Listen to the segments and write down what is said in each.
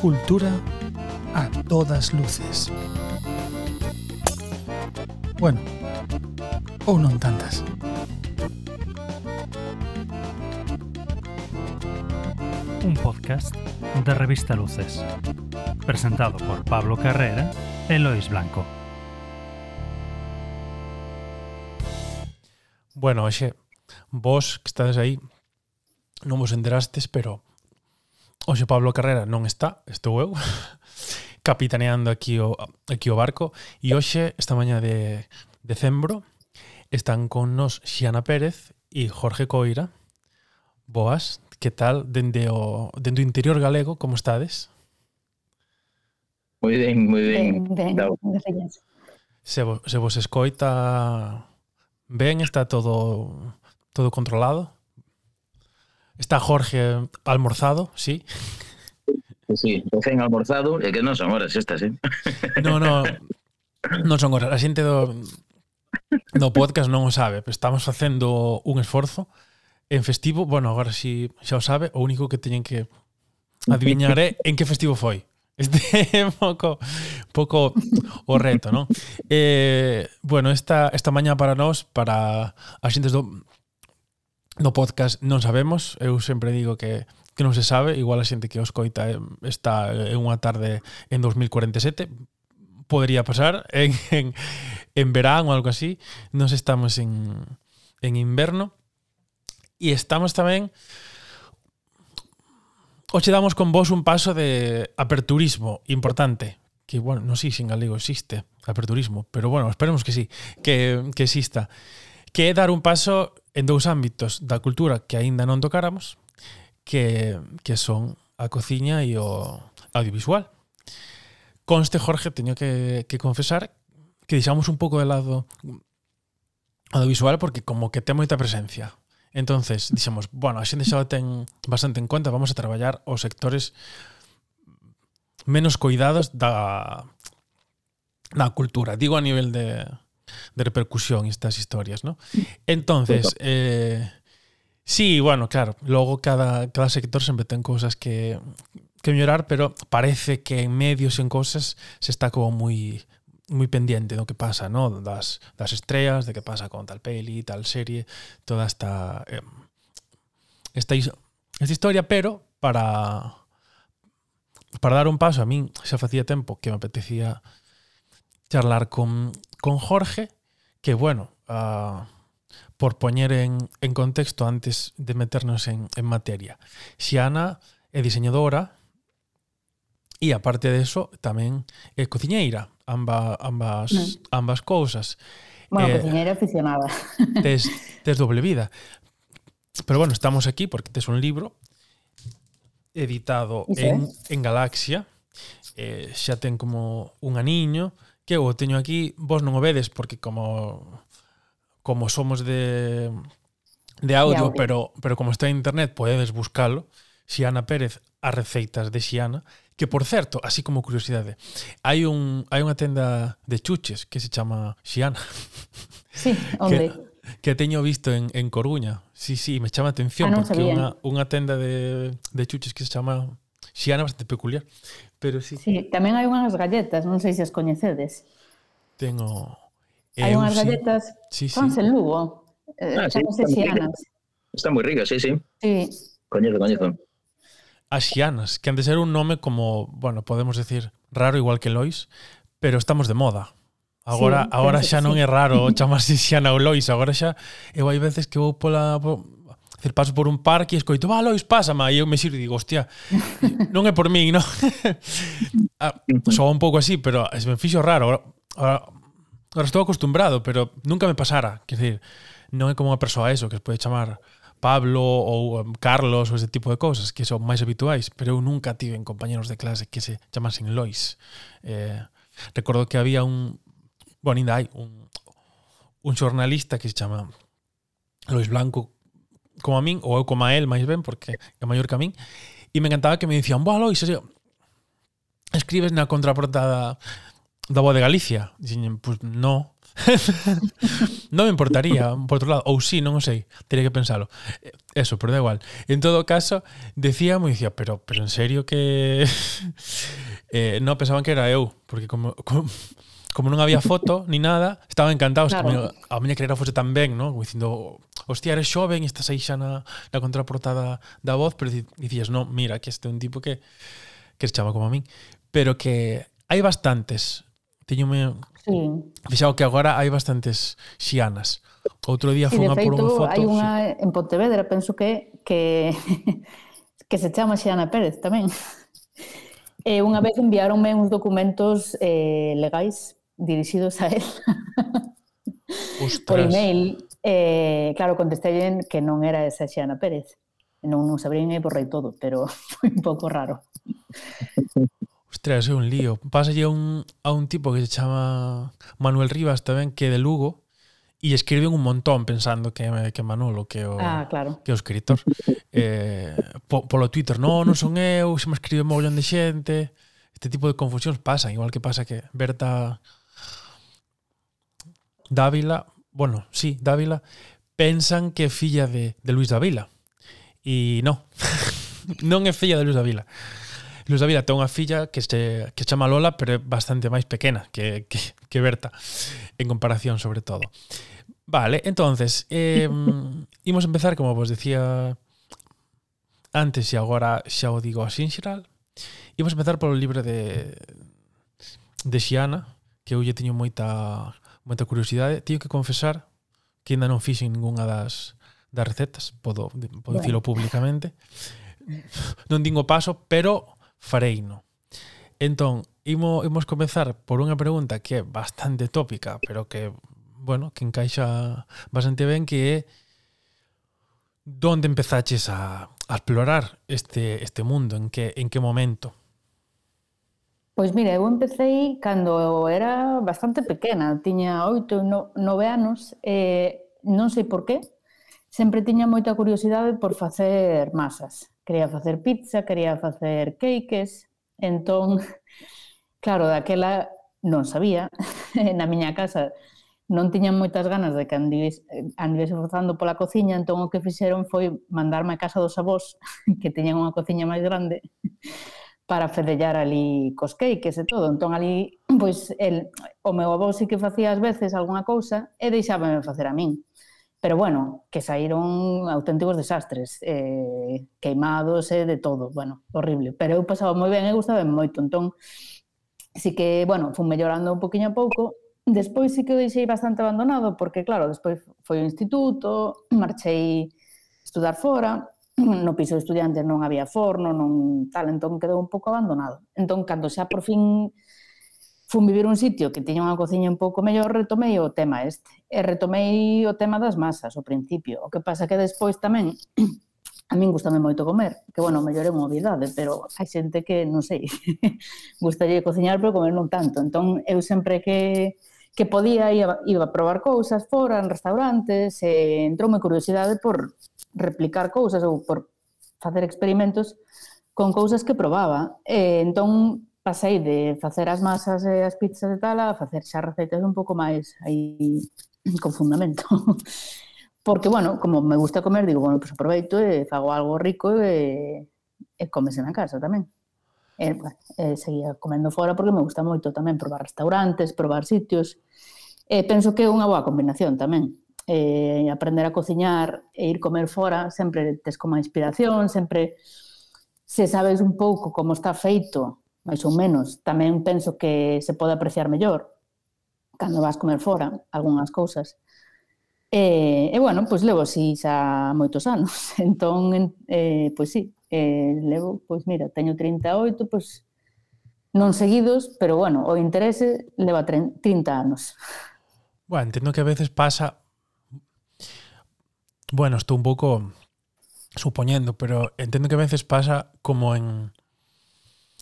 Cultura a todas luces. Bueno, ou non tantas. Un podcast de Revista Luces. Presentado por Pablo Carrera e Lois Blanco. Bueno, oxe, vos que estades aí non vos enterastes, pero Oxe Pablo Carrera non está, estou eu capitaneando aquí o, aquí o barco e hoxe, esta mañá de decembro están con nos Xiana Pérez e Jorge Coira Boas, que tal dende o, dende o interior galego, como estades? Moi ben, moi ben. ben, ben. Se, vos, se vos escoita Ben, está todo todo controlado. Está Jorge almorzado, sí. Sí, recién almorzado, e que non son horas estas, eh? No, no, non son horas. A xente do, do podcast non o sabe, pero estamos facendo un esforzo en festivo. Bueno, agora si xa o sabe, o único que teñen que adiviñar é en que festivo foi. Este é pouco, pouco o reto, non? Eh, bueno, esta, esta mañá para nós, para as xentes do, no podcast non sabemos. Eu sempre digo que que non se sabe, igual a xente que os coita eh, está en unha tarde en 2047, podría pasar en, en, en verán ou algo así. Nos estamos en, en inverno e estamos tamén Oxe damos con vos un paso de aperturismo importante que, bueno, non sei se en galego existe aperturismo, pero bueno, esperemos que sí, que, que exista, que é dar un paso en dous ámbitos da cultura que aínda non tocáramos, que, que son a cociña e o audiovisual. Conste, Jorge, teño que, que confesar que deixamos un pouco de lado audiovisual porque como que ten moita presencia Entonces, dixemos, bueno, a xente xa o ten bastante en conta, vamos a traballar os sectores menos coidados da da cultura, digo a nivel de de repercusión estas historias, ¿no? Entonces, eh sí, bueno, claro, logo cada cada sector sempre ten cousas que que mellorar, pero parece que en medios e en cosas se está como moi moi pendiente do que pasa, ¿no? Das estrellas, de que pasa con tal peli, tal serie, toda esta eh, esta, is- esta historia, pero para dar un paso, a min xa facía tempo que me apetecía charlar con, Jorge, que bueno, ah, por poñer en, contexto antes de meternos en, materia, Xiana é diseñadora e aparte de eso tamén é cociñeira, amba, ambas, mm. ambas cousas. Bueno, eh, cociñera aficionada. Tes, tes doble vida. Pero bueno, estamos aquí porque tes un libro editado Iso en, en Galaxia. Eh, xa ten como un aniño que eu teño aquí, vos non o vedes porque como como somos de de audio, audio. pero pero como está en internet podedes buscalo. Xiana Pérez, as receitas de Xiana, Que por certo, así como curiosidade, hai un hai unha tenda de chuches que se chama Xiana. Sí, onde? Que, que teño visto en, en Coruña. Sí, sí, me chama a atención ah, no porque unha, unha tenda de, de chuches que se chama Xiana bastante peculiar. Pero sí. sí tamén hai unhas galletas, non sei se as coñecedes. Tengo... Eh, hai unhas sí. galletas sí, sí. en Lugo. Eh, ah, sí, están Xianas. Está moi rica, sí, sí. Sí. Coñezo, coñezo. Asianas, que antes era un nome como, bueno, podemos decir, raro igual que Lois, pero estamos de moda. Agora, sí, agora xa non sí. é raro chamarse Xiana ou Lois, agora xa eu hai veces que vou pola po, decir, paso por un parque e escoito, va, Lois, pásame, e eu me sirvo e digo, hostia, non é por min, non? ah, soa un pouco así, pero es me fixo raro. Agora, agora, agora estou acostumbrado, pero nunca me pasara, quer decir, non é como unha persoa eso, que se pode chamar Pablo ou um, Carlos ou ese tipo de cousas que son máis habituais, pero eu nunca tive en compañeros de clase que se chamasen Lois. Eh, recordo que había un, bueno, ainda hai un, un xornalista que se chama Lois Blanco como a min, ou eu como a él, máis ben, porque é maior que a min, e me encantaba que me dicían, boa Lois, así, escribes na contraportada da Boa de Galicia? Dixen, pues, no, non me importaría, por outro lado, ou si, sí, non o sei, teria que pensalo. Eh, eso, pero da igual. En todo caso, decía moi dicía, pero, pero en serio que... eh, non, pensaban que era eu, porque como... como como non había foto ni nada, estaban encantados claro. que a miña, a fose tan ben, ¿no? como dicindo, hostia, eres xoven, estás aí xa na, na contraportada da voz, pero dicías, no, mira, que este é un tipo que que se chama como a min, pero que hai bastantes. Teño me, Sí. Fixao que agora hai bastantes xianas. Outro día sí, foi unha por unha foto. hai unha en Pontevedra, penso que que que se chama Xiana Pérez tamén. E eh, unha vez enviáronme uns documentos eh, legais dirixidos a él. Ostras. Por email, eh, claro, contestei que non era esa Xiana Pérez. Non, non sabrín e borrei todo, pero foi un pouco raro. Ostras, é un lío. Pásalle a un, a un tipo que se chama Manuel Rivas tamén, que é de Lugo, e escriben un montón pensando que que Manolo, que o ah, claro. que o escritor. Eh, po, polo Twitter, no, non son eu, se me escribe mogollón de xente. Este tipo de confusións pasan, igual que pasa que Berta Dávila, bueno, sí, Dávila, pensan que é filla de, de Luis Dávila. E non, non é filla de Luis Dávila. Luz Davila ten unha filla que se que chama Lola, pero é bastante máis pequena que, que, que Berta, en comparación sobre todo. Vale, entonces, eh, imos empezar, como vos decía antes e agora xa o digo así en xeral, imos empezar polo libro de de Xiana, que eu lle teño moita moita curiosidade. Teño que confesar que ainda non fixen ningunha das das recetas, podo, podo bueno. dicilo públicamente. Non dingo paso, pero fareino. Entón, imo, imos comenzar por unha pregunta que é bastante tópica, pero que, bueno, que encaixa bastante ben, que é donde empezaches a, a explorar este, este mundo, en que, en que momento? Pois mira, eu empecé cando era bastante pequena, tiña oito, no, nove anos, e non sei por qué, sempre tiña moita curiosidade por facer masas quería facer pizza, quería facer cakes, entón, claro, daquela non sabía, na miña casa non tiñan moitas ganas de que andivese forzando pola cociña, entón o que fixeron foi mandarme a casa dos avós, que teñan unha cociña máis grande, para fedellar ali cos cakes e todo. Entón ali, pois, el, o meu avó sí que facía ás veces algunha cousa e deixábame facer a min. Pero bueno, que saíron auténticos desastres, eh, queimados e eh, de todo, bueno, horrible. Pero eu pasaba moi ben e gustaba moito, entón, así que, bueno, fui mellorando un poquinho a pouco. Despois sí que o deixei bastante abandonado, porque, claro, despois foi o instituto, marchei estudar fora, no piso de estudiantes non había forno, non tal, entón quedou un pouco abandonado. Entón, cando xa por fin fun vivir un sitio que tiña unha cociña un pouco mellor, retomei o tema este. E retomei o tema das masas ao principio. O que pasa que despois tamén a min gustame moito comer, que bueno, mellor é unha obviedade, pero hai xente que non sei, gustaría cociñar pero comer non tanto. Entón eu sempre que que podía iba, iba a probar cousas fora en restaurantes, e entrou moi curiosidade por replicar cousas ou por facer experimentos con cousas que probaba. E, entón pasei de facer as masas e as pizzas e tal a facer xa receitas un pouco máis aí con fundamento. Porque, bueno, como me gusta comer, digo, bueno, pues aproveito e fago algo rico e, e comese na casa tamén. E, e seguía comendo fora porque me gusta moito tamén probar restaurantes, probar sitios. E penso que é unha boa combinación tamén. E aprender a cociñar e ir comer fora sempre tes como inspiración, sempre se sabes un pouco como está feito máis ou menos. Tamén penso que se pode apreciar mellor cando vas comer fora algunhas cousas. E, e bueno, pois levo así xa moitos anos. Entón, eh, pois sí, eh, levo, pois mira, teño 38, pois non seguidos, pero bueno, o interese leva 30 anos. Bueno, entendo que a veces pasa... Bueno, estou un pouco supoñendo, pero entendo que a veces pasa como en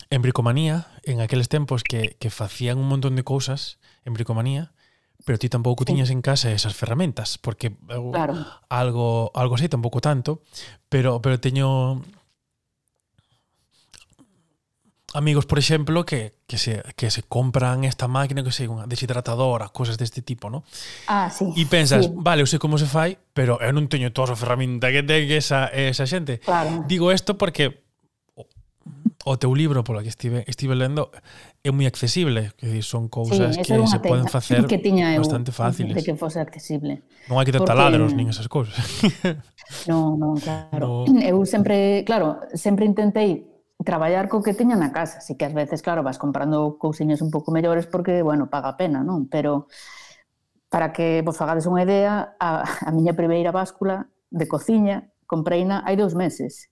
en Bricomanía, en aqueles tempos que, que facían un montón de cousas en Bricomanía, pero ti tampouco sí. tiñas en casa esas ferramentas, porque claro. algo algo así tampouco tanto, pero pero teño amigos, por exemplo, que, que, se, que se compran esta máquina, que sei, unha deshidratadora, cosas deste tipo, no? Ah, sí. E pensas, sí. vale, eu sei como se fai, pero eu non teño toda a ferramenta que ten esa, esa xente. Claro. Digo isto porque o teu libro polo que estive, estive lendo é moi accesible, que decir, son cousas sí, que se poden facer que tiña eu, bastante fáciles. Que fose accesible. Non hai que ter Porque... taladros nin esas cousas. non, non, claro. No. Eu sempre, claro, sempre intentei traballar co que teña na casa, así que ás veces, claro, vas comprando cousiñas un pouco mellores porque, bueno, paga a pena, non? Pero para que vos fagades unha idea, a, a miña primeira báscula de cociña compreina hai dous meses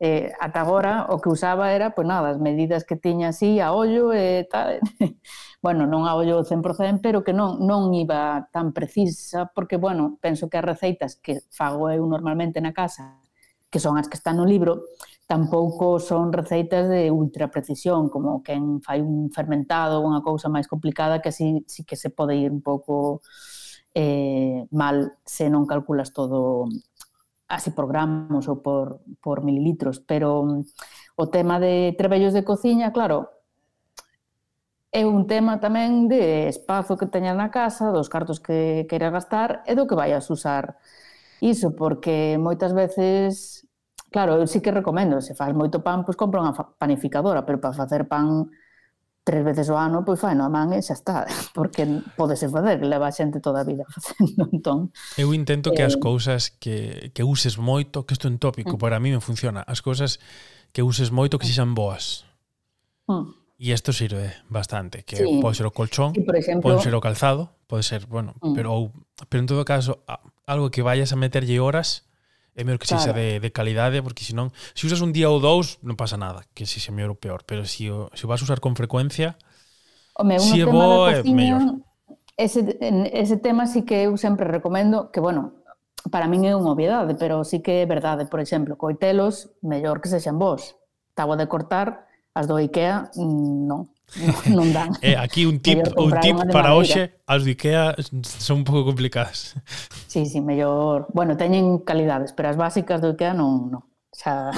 eh, ata agora o que usaba era pois nada, as medidas que tiña así a ollo e tal. bueno, non a ollo 100%, pero que non non iba tan precisa porque bueno, penso que as receitas que fago eu normalmente na casa, que son as que están no libro, tampouco son receitas de ultra precisión, como quen fai un fermentado ou unha cousa máis complicada que así sí que se pode ir un pouco eh, mal se non calculas todo así por gramos ou por, por mililitros, pero mm, o tema de trebellos de cociña, claro, é un tema tamén de espazo que teñas na casa, dos cartos que queiras gastar e do que vayas usar. Iso, porque moitas veces, claro, eu sí que recomendo, se faz moito pan, pois compra unha panificadora, pero para facer pan tres veces ao ano, pois fai na man e xa está, porque podese facer, leva a xente toda a vida facendo, entón. Eu intento que as eh, cousas que, que uses moito, que isto é un tópico, mm. para mí me funciona, as cousas que uses moito que sexan boas. Mm. E isto sirve bastante, que sí. pode ser o colchón, sí, por exemplo, pode ser o calzado, pode ser, bueno, mm. pero pero en todo caso, algo que vayas a meterlle horas É mellor que claro. de, de calidade, porque senón, se usas un día ou dous, non pasa nada, que se se mellor ou peor, pero se o, se o vas usar con frecuencia, Home, si é bo, é mellor. Ese, ese tema sí que eu sempre recomendo, que, bueno, para min é unha obviedade, pero sí que é verdade, por exemplo, coitelos, mellor que sexan vos. Táboa de cortar, as do IKEA, mm, non. non dan. Eh, aquí un tip, un tip para hoxe, as de IKEA son un pouco complicadas. Sí, sí, mellor... Bueno, teñen calidades, pero as básicas do IKEA non, non. Xa,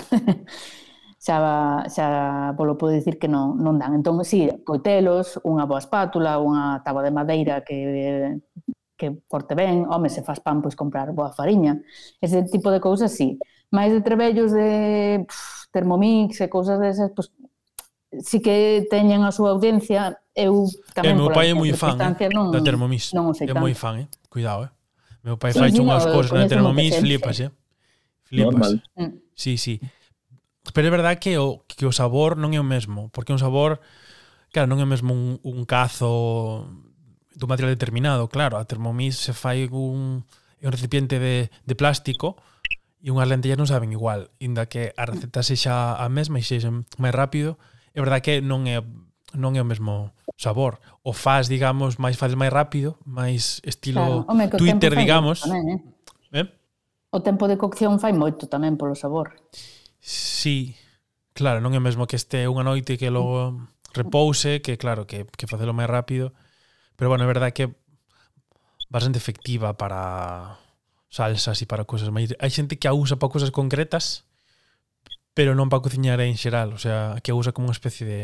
xa, xa polo podo dicir que non, non dan. Entón, sí, coitelos, unha boa espátula, unha taba de madeira que que porte ben, home, se faz pan, pois comprar boa fariña. Ese tipo de cousas, sí. Mais de trebellos de pff, termomix e cousas desas, pois si que teñen a súa audiencia, eu tamén... E meu pai é moi fan eh, non, da Thermomix. Non o sei é moi fan, eh? Cuidado, eh? Meu pai sí, fai sí, unhas no, na Thermomix, flipas, eh? Flipas. Normal. Mm. Sí, sí. Pero é verdad que o, que o sabor non é o mesmo, porque un sabor, claro, non é mesmo un, un cazo dun material determinado, claro, a Thermomix se fai un, un recipiente de, de plástico, e unhas lentillas non saben igual, inda que a receta sexa a mesma e sexen máis rápido, é verdade que non é non é o mesmo sabor. O faz, digamos, máis faz máis rápido, máis estilo claro. Home, Twitter, digamos. Tamén, eh? Eh? O tempo de cocción fai moito tamén polo sabor. Sí, claro, non é o mesmo que este unha noite que logo repouse, que claro, que, que facelo máis rápido. Pero bueno, é verdade que bastante efectiva para salsas e para cousas máis. Hai xente que a usa para cousas concretas, pero non para cociñar en xeral, o sea, que usa como unha especie de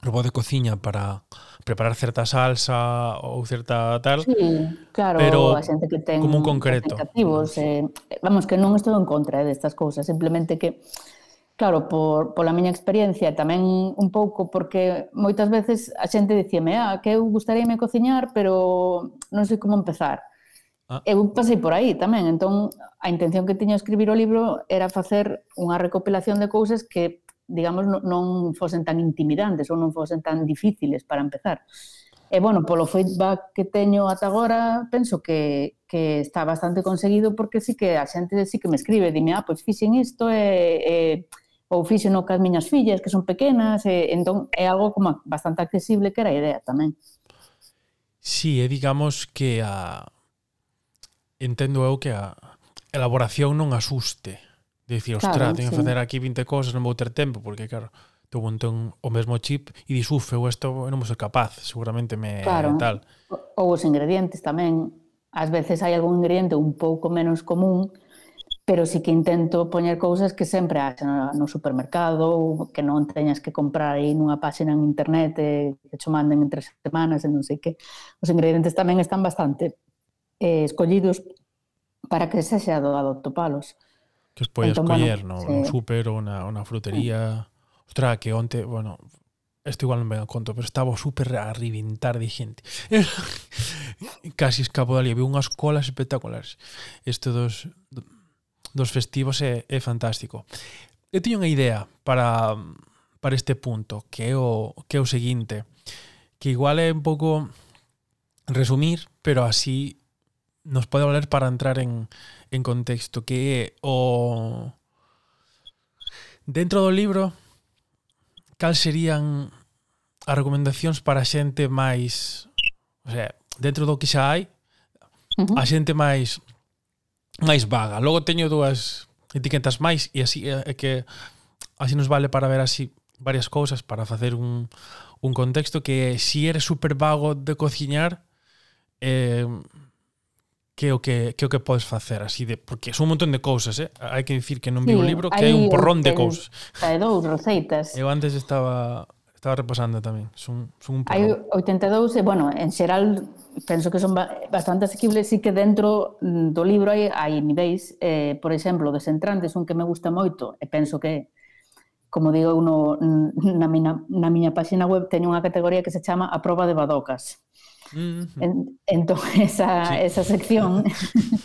robot de cociña para preparar certa salsa ou certa tal. Sí, claro, pero a xente que ten como un concreto. Que cativos, eh, vamos, que non estou en contra eh, destas cousas, simplemente que Claro, por, pola miña experiencia e tamén un pouco porque moitas veces a xente dicíame ah, que eu gustaríame cociñar pero non sei como empezar Ah. Eu pasei por aí tamén, entón a intención que tiña escribir o libro era facer unha recopilación de cousas que, digamos, non fosen tan intimidantes ou non fosen tan difíciles para empezar. E, bueno, polo feedback que teño ata agora, penso que, que está bastante conseguido porque sí que a xente sí que me escribe, dime, ah, pois fixen isto e, e ou fixeno cas miñas fillas que son pequenas, e, entón é algo como bastante accesible que era a idea tamén. Sí, é digamos que a entendo eu que a elaboración non asuste. De dicir, ostra, claro, teño que sí. facer aquí 20 cosas, non vou ter tempo, porque claro, tu montón o mesmo chip e dis, uf, eu isto non vou ser capaz, seguramente me claro. tal. Ou os ingredientes tamén. Ás veces hai algún ingrediente un pouco menos común, pero sí que intento poñer cousas que sempre haxa no supermercado ou que non teñas que comprar aí nunha páxina en internet e que te manden en tres semanas e non sei que. Os ingredientes tamén están bastante eh, escollidos para que sexa doado topalos. Que os podes entón, coller, bueno, no, sí. un súper ou na, unha frutería. Sí. Ostra, que onte, bueno, Esto igual non me conto, pero estaba super a reventar de xente. Casi escapo dali, vi unhas colas espectaculares. Isto dos, dos festivos é, é fantástico. Eu teño unha idea para, para este punto, que é o, que é o seguinte, que igual é un pouco resumir, pero así nos pode valer para entrar en, en contexto que é o dentro do libro cal serían as recomendacións para xente máis o sea, dentro do que xa hai uh -huh. a xente máis máis vaga. Logo teño dúas etiquetas máis e así é que así nos vale para ver así varias cousas para facer un, un contexto que si eres super vago de cociñar eh, que é o que que o que podes facer así de porque son un montón de cousas, eh? Hai que dicir que non vi sí, o libro que hai un porrón de cousas. Hai dous receitas. Eu antes estaba estaba repasando tamén, son son un porrón. Hai 82, e bueno, en xeral penso que son bastante asequibles, sí que dentro do libro hai hai niveis, eh, por exemplo, desentrantes, un que me gusta moito e penso que como digo no, na, mina, na miña páxina web teño unha categoría que se chama a proba de badocas. Mm en, entón esa, sí. esa sección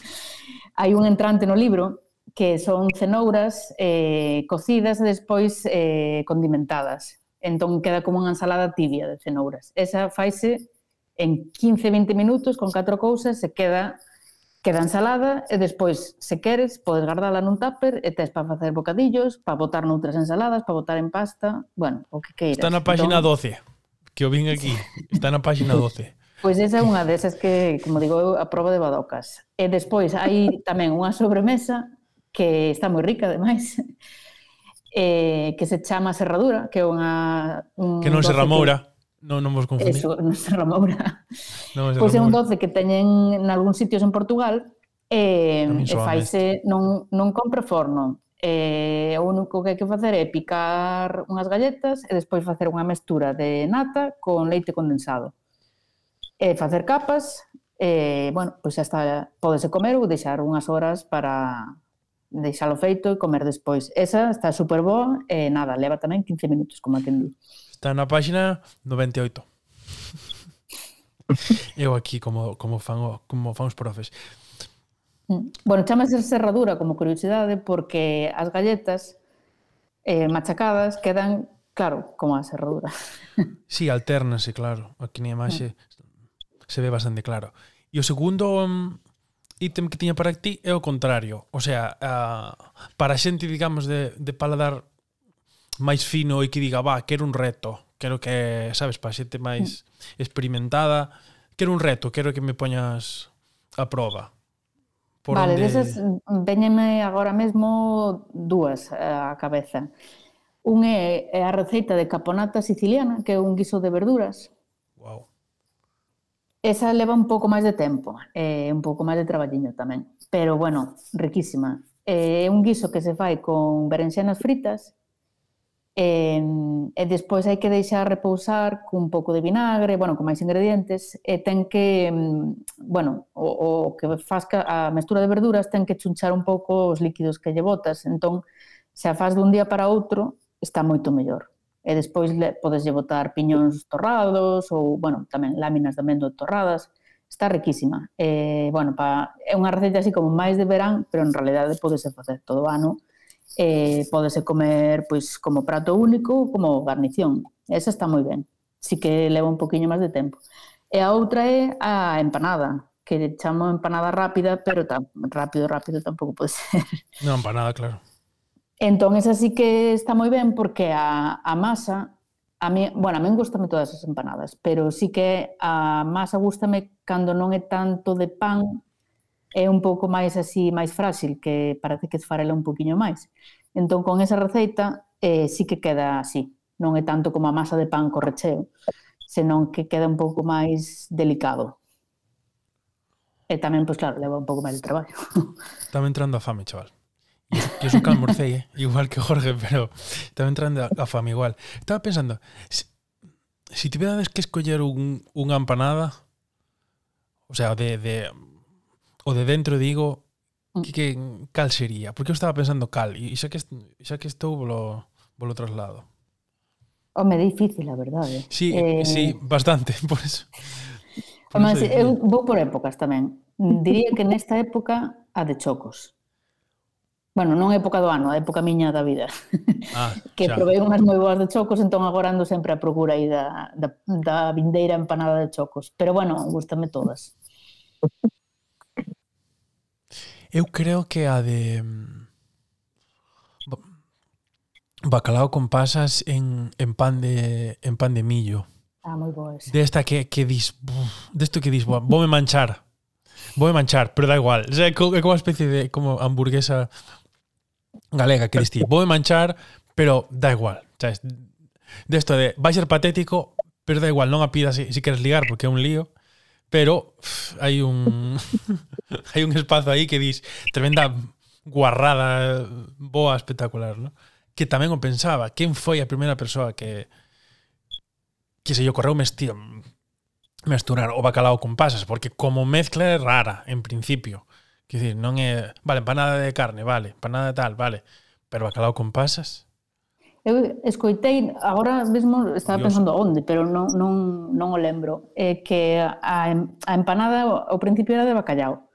hai un entrante no libro que son cenouras eh, cocidas e despois eh, condimentadas. Entón queda como unha ensalada tibia de cenouras. Esa faise en 15-20 minutos con catro cousas se queda queda ensalada e despois, se queres, podes guardala nun tupper e tes para facer bocadillos, para botar noutras ensaladas, para botar en pasta, bueno, o que queiras. Está na página entón... 12, que o vin aquí, está na página 12. Pois esa é unha desas que, como digo eu, a prova de badocas. E despois hai tamén unha sobremesa que está moi rica, ademais, eh, que se chama serradura, que é unha... Un que non se ramoura. Que Non, non vos confundís. Eso, non se Moura. Non, pois é un doce que teñen en algúns sitios en Portugal e, e faise, non, non compre forno. E o único que hai que facer é picar unhas galletas e despois facer unha mestura de nata con leite condensado. E facer capas, e, bueno, pois xa está, podese comer ou deixar unhas horas para deixalo feito e comer despois. Esa está super boa e nada, leva tamén 15 minutos, como a quen di. Está na páxina 98. Eu aquí como, como, fan, como fan os profes. Mm. Bueno, chamase serradura como curiosidade porque as galletas eh, machacadas quedan, claro, como a serradura. Sí, alternanse, claro. Aquí na imaxe mm. se ve bastante claro. E o segundo um, ítem que tiña para ti é o contrario. O sea, a, para xente, digamos, de, de paladar máis fino e que diga, va, quero un reto, quero que, sabes, para xente máis mm. experimentada, quero un reto, quero que me poñas a prova. Por vale, onde... desas veñeme agora mesmo dúas eh, á cabeza. Un é a receita de caponata siciliana, que é un guiso de verduras. Wow. Esa leva un pouco máis de tempo, e un pouco máis de traballiño tamén, pero bueno, riquísima. É un guiso que se fai con berenxenas fritas, E, e despois hai que deixar repousar cun pouco de vinagre, bueno, con máis ingredientes, e ten que, bueno, o, o que faz a mestura de verduras ten que chunchar un pouco os líquidos que lle botas, entón, se a faz dun día para outro, está moito mellor. E despois le, podes lle botar piñóns torrados ou, bueno, tamén láminas de amendo torradas, está riquísima. E, bueno, pa, é unha receita así como máis de verán, pero en realidade podese facer todo o ano, eh, podese comer pois como prato único como garnición. Esa está moi ben. Si que leva un poquinho máis de tempo. E a outra é a empanada, que chamo empanada rápida, pero tan rápido, rápido tampouco pode ser. Non, empanada, claro. Entón, esa sí que está moi ben porque a, a masa, a mí, bueno, a mí gustame todas as empanadas, pero sí que a masa gustame cando non é tanto de pan, é un pouco máis así, máis frágil, que parece que esfarela un poquinho máis. Entón, con esa receita, eh, sí que queda así. Non é tanto como a masa de pan co recheo, senón que queda un pouco máis delicado. E tamén, pois claro, leva un pouco máis de traballo. Estaba entrando a fame, chaval. Yo sou can eh? igual que Jorge, pero estaba entrando a, a fame igual. Estaba pensando, si, si tivérades que escoller un, unha empanada, o sea, de, de o de dentro digo mm. que, que cal sería? Porque eu estaba pensando cal e xa que xa que estou polo polo traslado. Home, difícil, a verdade. Sí, eh... sí, bastante, por eso. Por Home, eso eu vou por épocas tamén. Diría que nesta época a de chocos. Bueno, non época do ano, a época miña da vida. Ah, que xa. provei unhas moi boas de chocos, entón agora ando sempre a procura aí da, da, da vindeira empanada de chocos. Pero bueno, gustame todas. Eu creo que a de mm, bacalao con pasas en, en pan de en pan de millo. Ah, moi boa esa. Desta que que dis, desto que dis, voume manchar. Voume manchar, pero da igual. O sea, é como unha especie de como hamburguesa galega que distí. Voume manchar, pero da igual. Sabes? Desto de vai ser patético, pero da igual, non a pidas se, se queres ligar porque é un lío pero hai un hai un espazo aí que dis tremenda guarrada boa espectacular, ¿no? Que tamén o pensaba, quen foi a primeira persoa que que se lle ocorreu mestir, mesturar o bacalao con pasas, porque como mezcla é rara en principio. Quer dicir, non é, vale, empanada de carne, vale, empanada de tal, vale, pero bacalao con pasas? Eu escoitei, agora mesmo estaba pensando onde, pero non, non, non o lembro, eh, que a, a empanada ao principio era de bacallao.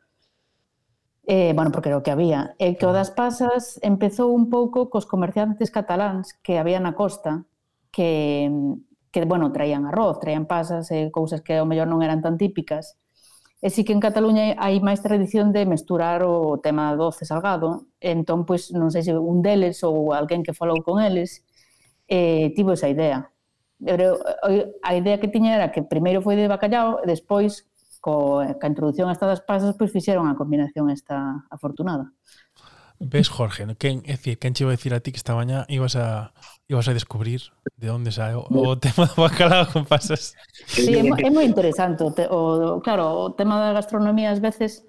Eh, bueno, porque era o que había. E eh, que o das pasas empezou un pouco cos comerciantes cataláns que había na costa, que, que bueno, traían arroz, traían pasas, eh, cousas que ao mellor non eran tan típicas, Eh, e sí que en Cataluña hai máis tradición de mesturar o tema doce salgado, entón, pois, non sei se un deles ou alguén que falou con eles eh, tivo esa idea. Pero eh, a idea que tiña era que primeiro foi de bacallao e despois, co, ca introducción a estas pasas, pois fixeron a combinación esta afortunada. Ves, Jorge, ¿no? ¿Quién, es decir, ¿quién che iba a decir a ti que esta mañá ibas a ibas a descubrir de onde sae o, o tema do bacalao con pasas? Sí, é, é moi interesante. O, o, claro, o tema da gastronomía ás veces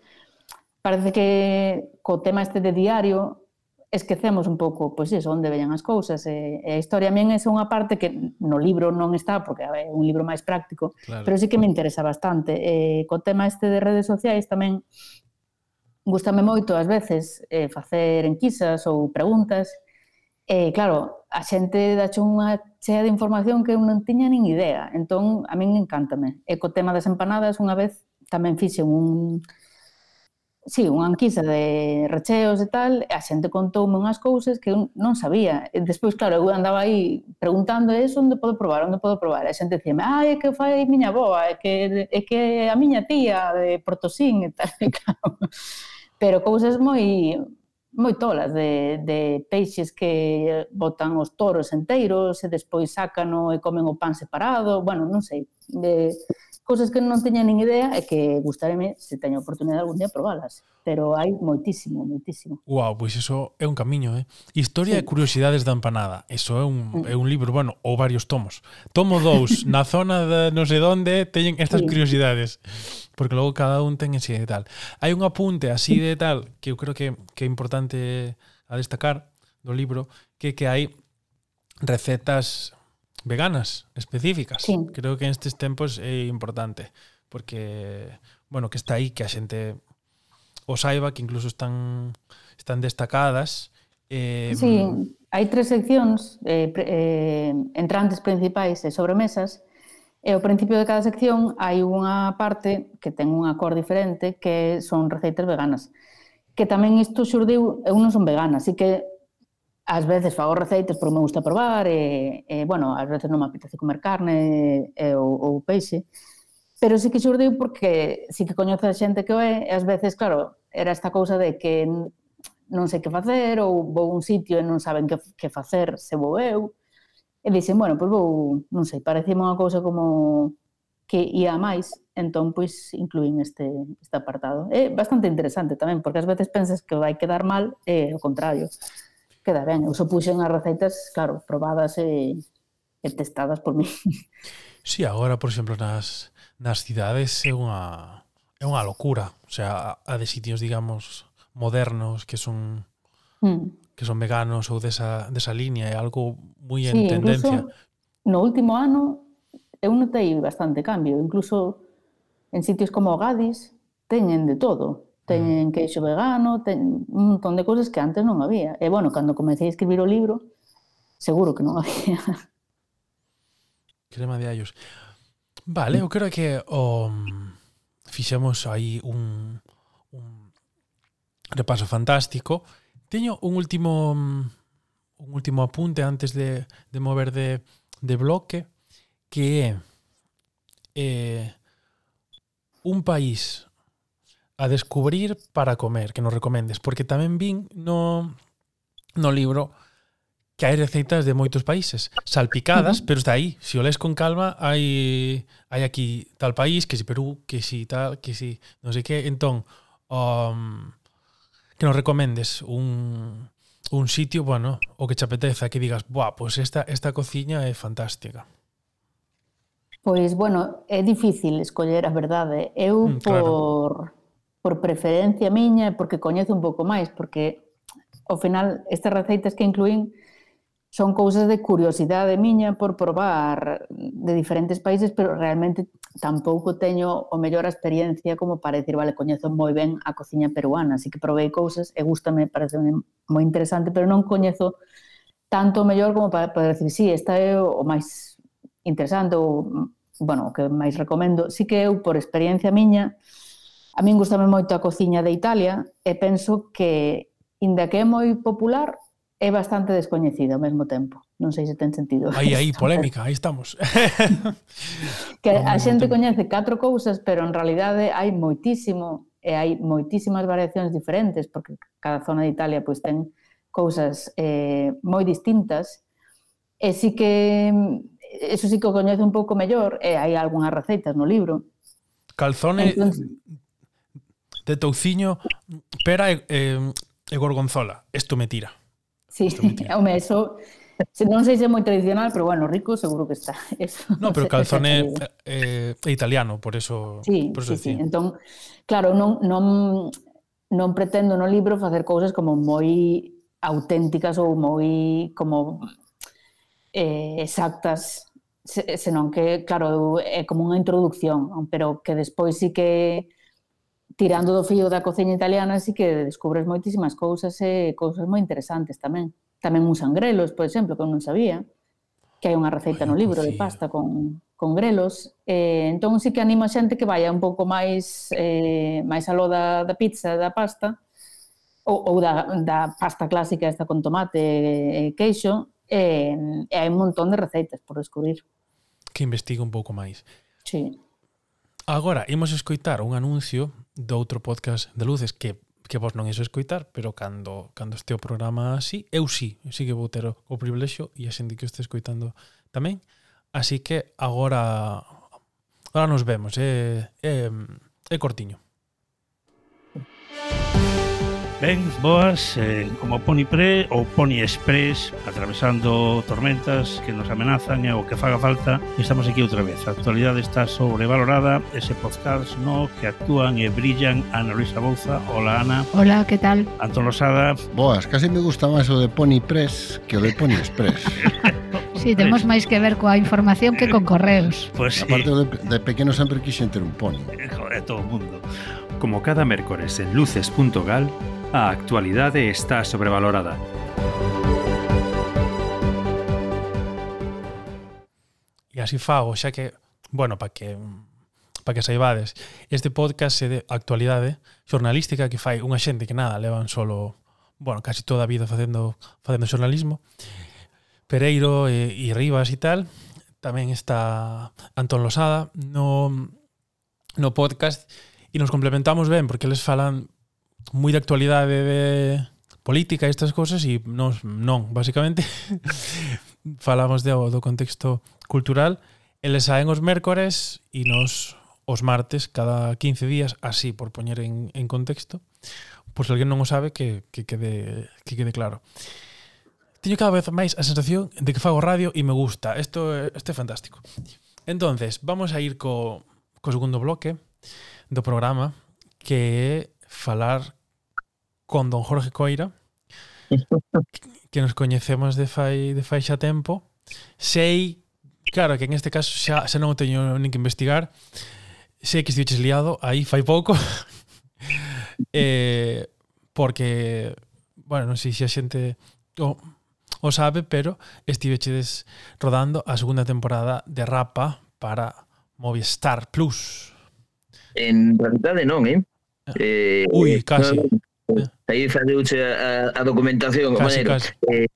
parece que co tema este de diario esquecemos un pouco, pois pues, iso, onde veñan as cousas. E, e a historia a min é unha parte que no libro non está, porque é un libro máis práctico, claro. pero sí que me interesa bastante. E, co tema este de redes sociais tamén gustame moito ás veces eh, facer enquisas ou preguntas, e claro, a xente dache unha chea de información que eu non tiña nin idea, entón a min encántame. E co tema das empanadas, unha vez tamén fixen un, sí, unha anquisa de recheos e tal, e a xente contoume unhas cousas que eu non sabía. E despois, claro, eu andaba aí preguntando eso, onde podo probar, onde podo probar. E a xente dicía, ah, é que fai miña boa, é que, é que a miña tía de Portosín e tal. E claro, pero cousas moi moi tolas de, de peixes que botan os toros enteiros e despois sácano e comen o pan separado, bueno, non sei. De, cousas que non teña nin idea e que gustareme se teño oportunidade algún día probalas, pero hai moitísimo, moitísimo. Uau, pois iso é un camiño, eh? Historia sí. e curiosidades da empanada. Eso é un, mm. é un libro, bueno, ou varios tomos. Tomo dous, na zona de non sei onde teñen estas sí. curiosidades, porque logo cada un ten ese de tal. Hai un apunte así de tal que eu creo que, que é importante a destacar do libro, que que hai recetas veganas específicas. Sí. Creo que nestes tempos é importante, porque, bueno, que está aí que a xente o saiba que incluso están están destacadas. Eh, sí, hai tres seccións eh, eh, entrantes principais e sobremesas E ao principio de cada sección hai unha parte que ten unha cor diferente que son receitas veganas. Que tamén isto xurdiu, eu non son vegana, así que ás veces fago receitas porque me gusta probar e, e bueno, ás veces non me apetece comer carne e, ou, ou peixe pero sí que xurdiu porque sí que coñezo a xente que o é e ás veces, claro, era esta cousa de que non sei que facer ou vou a un sitio e non saben que, que facer se vou eu e dixen, bueno, pois vou, non sei, pareceme unha cousa como que ia máis, entón pois incluín este, este apartado. É bastante interesante tamén, porque ás veces pensas que vai quedar mal e eh, o contrario queda ben. Eu só puxen as receitas, claro, probadas e, e testadas por mí. Si, sí, agora, por exemplo, nas, nas cidades é unha é unha locura, o sea, a de sitios, digamos, modernos que son mm. que son veganos ou desa, desa línea, é algo moi en sí, tendencia. No último ano eu notei bastante cambio, incluso en sitios como Gadis teñen de todo, teñen mm. queixo vegano, teñen un montón de cousas que antes non había. E, bueno, cando comecei a escribir o libro, seguro que non había. Crema de allos. Vale, eu creo que o fixemos aí un, un repaso fantástico. Teño un último un último apunte antes de, de mover de, de bloque que é eh, un país a descubrir para comer, que nos recomendes, porque tamén vin no no libro que hai receitas de moitos países, salpicadas, uh -huh. pero está aí, se si o lees con calma, hai hai aquí tal país, que si Perú, que si tal, que si non sei que, entón, um, que nos recomendes un un sitio, bueno, o que te apeteza, que digas, "Buah, pois pues esta esta cociña é fantástica." Pois, bueno, é difícil escoller a verdade. ¿eh? Eu mm, claro. por por preferencia miña e porque coñezo un pouco máis, porque ao final estas receitas que incluín son cousas de curiosidade miña por probar de diferentes países, pero realmente tampouco teño o mellor a experiencia como para decir, vale, coñezo moi ben a cociña peruana, así que provei cousas e gustame, parece moi interesante, pero non coñezo tanto o mellor como para poder decir, sí, esta é o máis interesante ou, bueno, o que máis recomendo. Sí que eu, por experiencia miña, A min gustame moito a cociña de Italia e penso que, inda que é moi popular, é bastante descoñecido ao mesmo tempo. Non sei se ten sentido. Aí, aí, polémica, aí estamos. que a xente coñece catro cousas, pero en realidade hai moitísimo e hai moitísimas variacións diferentes porque cada zona de Italia pois ten cousas eh, moi distintas e sí que eso sí que o coñece un pouco mellor e hai algunhas receitas no libro calzone Entonces, de touciño, pera e, e, e gorgonzola. Isto me tira. Sí, home, eso non sei se é moi tradicional, pero bueno, rico seguro que está. Eso, no, pero calzone é eh, eh, italiano, por eso, sí, por eso sí, decía. sí. Entón, claro, non, non, non pretendo no libro facer cousas como moi auténticas ou moi como eh, exactas senón que, claro, é como unha introducción, pero que despois sí que tirando do fío da cociña italiana así que descubres moitísimas cousas e cousas moi interesantes tamén. Tamén uns sangrelos, por exemplo, que eu non sabía, que hai unha receita no libro pois de pasta con, con grelos. Eh, entón sí que animo a xente que vaya un pouco máis eh, máis aló da, da pizza, da pasta, ou, ou da, da pasta clásica esta con tomate e queixo, e, e hai un montón de receitas por descubrir. Que investigue un pouco máis. Sí. Agora, imos escoitar un anuncio do outro podcast de luces que que vos non iso escoitar, pero cando cando este o programa así, eu sí, sí que vou ter o, o privilexio e a xente que o este escoitando tamén. Así que agora agora nos vemos, é eh, é, eh, é eh, cortiño. Ben, boas, eh, como Pony Pre ou Pony Express atravesando tormentas que nos amenazan e o que faga falta estamos aquí outra vez. A actualidade está sobrevalorada ese podcast no que actúan e brillan Ana Luisa Bouza. Hola Ana. Hola, que tal? Antón Losada. Boas, casi me gusta máis o de Pony Press que o de Pony Express. Sí, temos máis que ver coa información que con correos. Pues, Aparte sí. de, de pequeno sempre quixen ter un pony. Eh, joder, todo o mundo. Como cada mércores en luces.gal, a actualidade está sobrevalorada. E así fago, xa que, bueno, para que para que saibades, este podcast é de actualidade xornalística que fai unha xente que nada, levan solo, bueno, casi toda a vida facendo facendo xornalismo. Pereiro e, e Rivas e tal, tamén está Antón Losada no no podcast e nos complementamos ben porque eles falan moi de actualidade de política e estas cousas e nos non, basicamente falamos de, do contexto cultural eles saen os mércores e nos os martes cada 15 días así por poñer en, en contexto pois alguén non o sabe que, que, quede, que quede claro teño cada vez máis a sensación de que fago radio e me gusta. Isto este é fantástico. Entonces, vamos a ir co, co segundo bloque do programa que falar con don Jorge Coira que nos coñecemos de fai, de fai xa tempo sei, claro que en este caso xa, xa non o teño nin que investigar sei que estiveches liado aí fai pouco eh, porque bueno, non sei se a xente o, o sabe, pero estiveches rodando a segunda temporada de Rapa para Movistar Plus. En realidade non, eh? Eh, Ui, eh, casi. No, eh. Aí fadeuche eh, a, a documentación, casi, maneiro. Casi. Eh,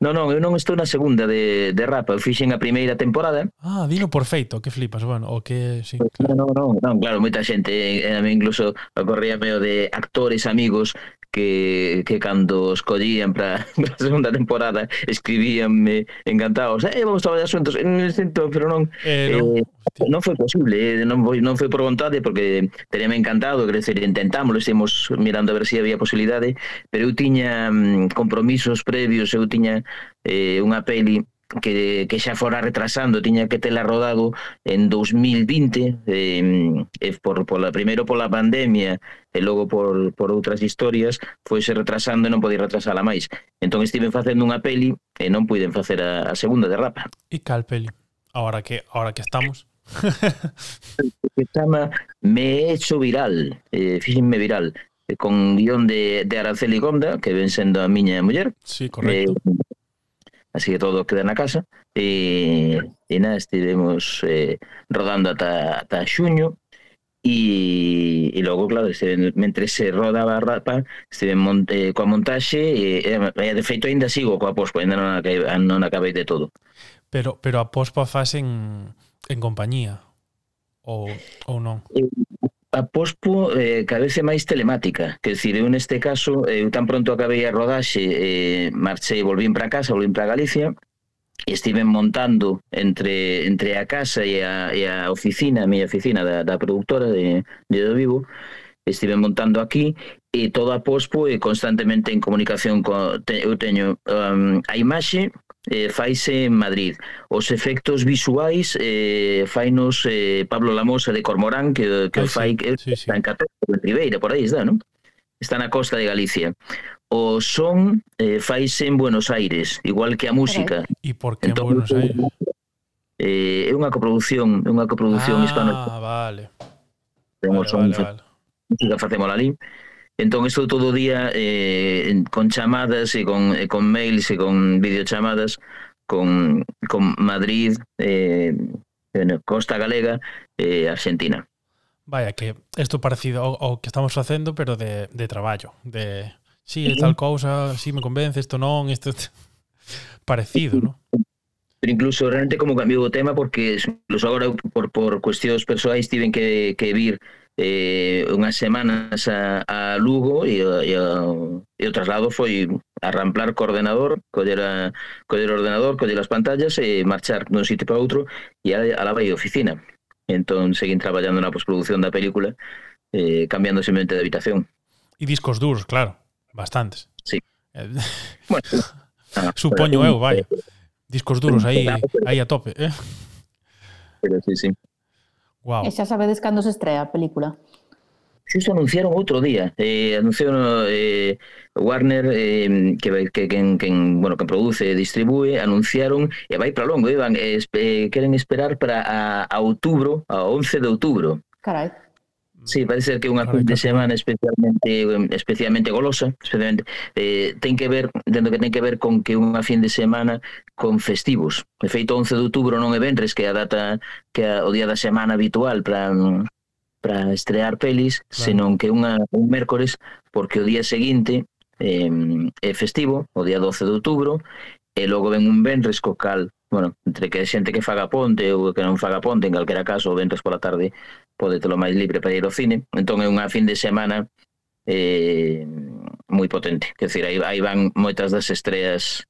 non, non, eu non estou na segunda de, de Rapa, eu fixen a primeira temporada. Ah, vino por feito, que flipas, bueno, o que... Sí, claro. Non, non, non, claro, moita xente, eh, a mí incluso ocorría medio de actores, amigos, que, que cando escollían para a segunda temporada escribíanme encantados eh, vamos traballar xuntos en el centro pero non eh, eh non, eh, non foi posible eh, non, foi, non foi por vontade porque teríame encantado quer dizer, intentámoslo estemos mirando a ver se si había posibilidade pero eu tiña mm, compromisos previos eu tiña eh, unha peli que, que xa fora retrasando, tiña que tela rodado en 2020, eh, eh, por, pola, primeiro pola pandemia e logo por, por outras historias, foise retrasando e non podía retrasala máis. Entón estiven facendo unha peli e non puiden facer a, a segunda de rapa. E cal peli? Ahora que, ahora que estamos? que chama Me he hecho viral, eh, fíxenme viral, con guión de, de Araceli Gonda, que ven sendo a miña muller. Sí, correcto. Eh, así que todo queda na casa e, e nada, estivemos eh, rodando ata, ata xuño e, e logo, claro, este, mentre se rodaba a rapa, estive mon, eh, coa montaxe e, e, de feito ainda sigo coa pospa, ainda non acabei, non acabei de todo. Pero, pero a pospa faz en, en compañía ou, ou non? Eh, a pospo eh, cada vez é máis telemática. Que decir, eu neste caso eh, eu tan pronto acabei a rodaxe eh, marchei, volvín para casa, volvín para Galicia e estive montando entre, entre a casa e a, e a oficina, a miña oficina da, da productora de, de Do Vivo estive montando aquí e todo a pospo e constantemente en comunicación co, te, eu teño um, a imaxe eh, faise en Madrid. Os efectos visuais eh, fainos eh, Pablo Lamosa de Cormorán, que, que ah, o fai sí, sí, sí. en Catero, en Ribeira, por aí está, non? Está na costa de Galicia. O son eh, faise en Buenos Aires, igual que a música. E por que entón, Buenos Aires? Eh, é unha coproducción, é unha coprodución ah, hispano. Ah, vale. Temos vale, vale, vale. Música facemos ali. Entón estou todo o día eh, con chamadas e con, e con mails e con videochamadas con, con Madrid, eh, Costa Galega e eh, Argentina. Vaya, que isto parecido ao, ao que estamos facendo, pero de, de traballo, de si sí, é tal cousa, si sí me convence, isto non, isto parecido, non? Pero incluso realmente como cambiou o tema porque incluso agora por, por cuestións persoais tiven que, que vir eh, unhas semanas a, a Lugo e, e, o, e o traslado foi arramplar co ordenador, coller, a, coller o ordenador, coller as pantallas e marchar dun sitio para outro e a, a la vai oficina. Entón, seguín traballando na postproducción da película eh, cambiando simplemente de habitación. E discos duros, claro, bastantes. Sí. Eh, bueno, ah, supoño eu, vai. Eh, discos duros aí eh, aí a tope, eh? Pero sí, sí. Wow. E xa sabedes cando se estrea a película. Xusto anunciaron outro día, eh, anunciaron eh, Warner eh, que que quen, quen, bueno, que produce e distribúe, anunciaron e vai para longo, iban eh, esp eh, queren esperar para a, a outubro, a 11 de outubro. Carai. Sí, parece ser que é unha fin de semana especialmente especialmente golosa, especialmente eh, ten que ver, dentro que ten que ver con que unha fin de semana con festivos. De feito 11 de outubro non é venres que é a data que é o día da semana habitual para para estrear pelis, claro. senón que unha un mércores porque o día seguinte eh, é festivo, o día 12 de outubro, e logo ven un venres co cal bueno, entre que xente que faga ponte ou que non faga ponte, en calquera caso, o venres pola tarde pode telo máis libre para ir ao cine. Entón é unha fin de semana eh, moi potente. Quer dizer, aí, aí van moitas das estreas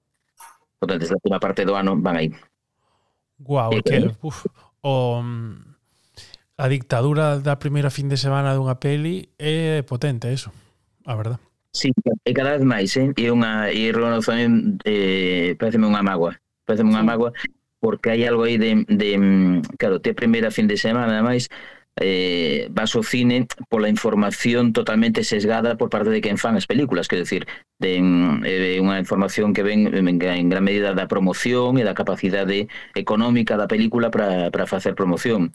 potentes da última parte do ano, van aí. Guau, é que, uf, o, a dictadura da primeira fin de semana dunha peli é potente, eso, a verdad. Sí, e cada vez máis, eh? E unha e reconozón eh, pareceme unha mágoa, pareceme unha magua porque hai algo aí de, de claro, te primeira fin de semana, máis eh, vas ao cine pola información totalmente sesgada por parte de quen fan as películas, quer decir, de eh, unha información que ven en gran medida da promoción e da capacidade económica da película para facer promoción.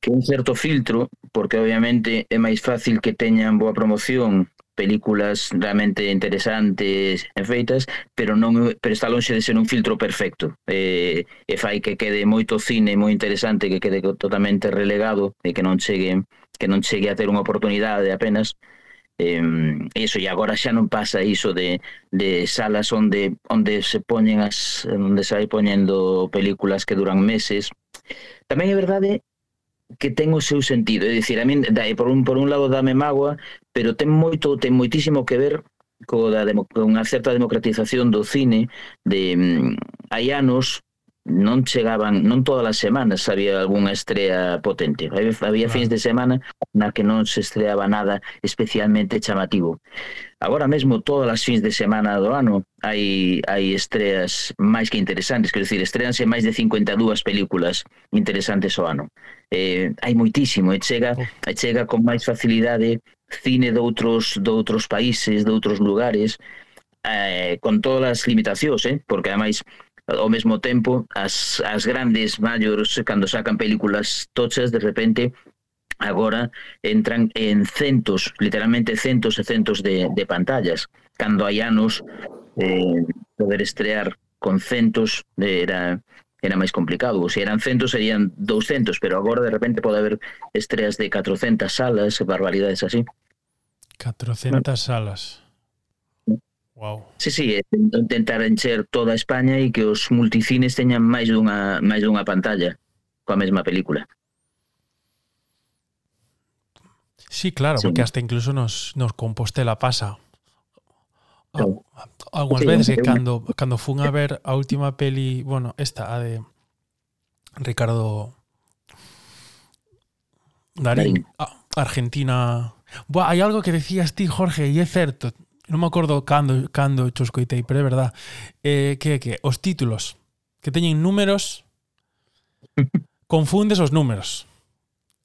Que un certo filtro, porque obviamente é máis fácil que teñan boa promoción películas realmente interesantes e feitas, pero non pero está lonxe de ser un filtro perfecto. Eh, e fai que quede moito cine moi interesante, que quede totalmente relegado e que non chegue que non chegue a ter unha oportunidade apenas. Eh, eso e agora xa non pasa iso de, de salas onde onde se poñen as onde se vai poñendo películas que duran meses. Tamén é verdade que ten o seu sentido, é dicir, a min dai, por un por un lado dame mágoa, pero ten moito ten moitísimo que ver co da con unha certa democratización do cine de mm, hai anos non chegaban, non todas as semanas había algunha estrea potente. Había, había ah. fins de semana na que non se estreaba nada especialmente chamativo. Agora mesmo todas as fins de semana do ano hai, hai estreas máis que interesantes, quero dicir, estreanse máis de 52 películas interesantes ao ano. Eh, hai moitísimo, e chega, e chega con máis facilidade cine de outros, de outros países, de outros lugares, eh, con todas as limitacións, eh? porque ademais ao mesmo tempo as, as grandes maiores cando sacan películas tochas de repente agora entran en centos, literalmente centos e centos de, de pantallas cando hai anos eh, poder estrear con centos era era máis complicado. Se eran centos, serían 200, pero agora de repente pode haber estreas de 400 salas, barbaridades así. 400 bueno. salas. Wow. Sí, sí, intentar encher toda España e que os multicines teñan máis dunha máis dunha pantalla coa mesma película. Sí, claro, sí. porque hasta incluso nos, nos Compostela pasa. Ah, claro. algunhas sí, veces que cando, cando fun a ver a última peli, bueno, esta, a de Ricardo Darín, Darín. Argentina... Buah, hai algo que decías ti, Jorge, e é certo non me acordo cando, cando cho escoitei, pero é verdad, eh, que que os títulos que teñen números confundes os números.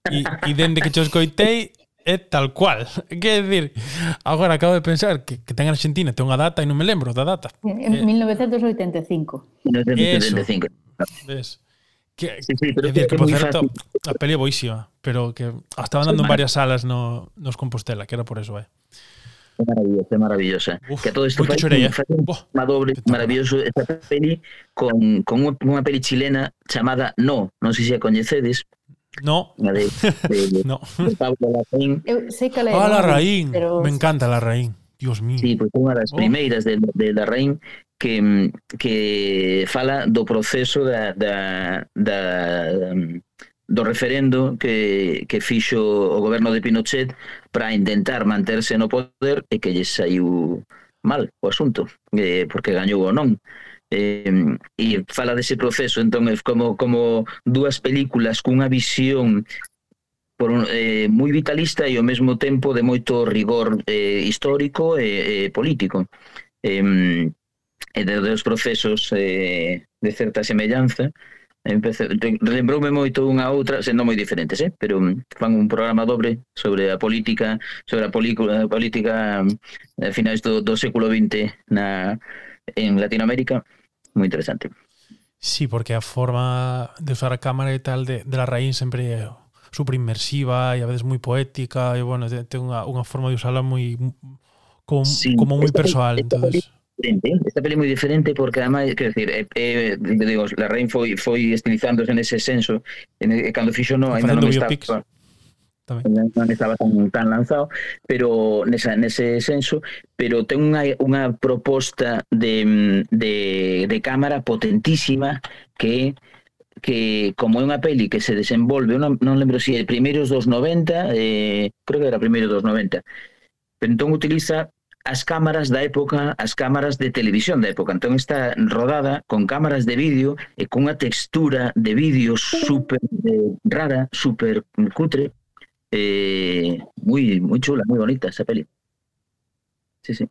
E, e dende que cho escoitei é tal cual. Que decir, agora acabo de pensar que, que ten Argentina, ten unha data e non me lembro da data. En eh, 1985. 1985. Eso. Que, sí, sí, pero decir, que, que por certo, a peli é boísima, pero que estaban dando en varias salas no, nos Compostela, que era por eso, eh. Qué maravillosa, qué maravillosa. Uf, que todo esto fue, choré, fue eh. un doble oh, maravilloso esta peli con, con unha, peli chilena chamada No, non sei se a coñecedes. No. La de, de, no. de Pablo Larraín. Eh, Eu sei que la ah, Larraín. Pero... Me encanta Larraín. Dios mío. Sí, pois pues, unha das oh. primeiras de, de Larraín que, mm, que fala do proceso da, da, da mm, do referendo que, que fixo o goberno de Pinochet para intentar manterse no poder e que lle saiu mal o asunto, eh, porque gañou o non. Eh, e fala dese proceso, entón, como, como dúas películas cunha visión por un, eh, moi vitalista e ao mesmo tempo de moito rigor eh, histórico e eh, político. Eh, e de dos procesos eh, de certa semellanza, Empecé, lembroume moito unha outra, sendo moi diferentes, eh? pero mm, fan un programa dobre sobre a política, sobre a, polícula, a política mm, a finais do, do século XX na, en Latinoamérica, moi interesante. Sí, porque a forma de usar a cámara e tal de, de la raíz sempre super inmersiva e a veces moi poética e bueno, ten unha, unha forma de usala moi mm, como, sí, como moi persoal, entonces diferente, ¿eh? esta peli é moi diferente porque además, quer decir, eh, eh, digo, la Rain foi foi estilizándose nese senso, en, eh, cando fixo no, ainda non estaba. Tamén. non estaba tan, tan lanzado, pero nesa, nese senso, pero ten unha, unha proposta de, de, de cámara potentísima que que como é unha peli que se desenvolve, non, non lembro se si é primeiros dos 90, eh, creo que era primeiro dos 90, pero entón utiliza as cámaras da época, as cámaras de televisión da época. Entón está rodada con cámaras de vídeo e cunha textura de vídeo super eh, rara, super cutre, eh, moi moi chula, moi bonita esa peli. Sí, sí.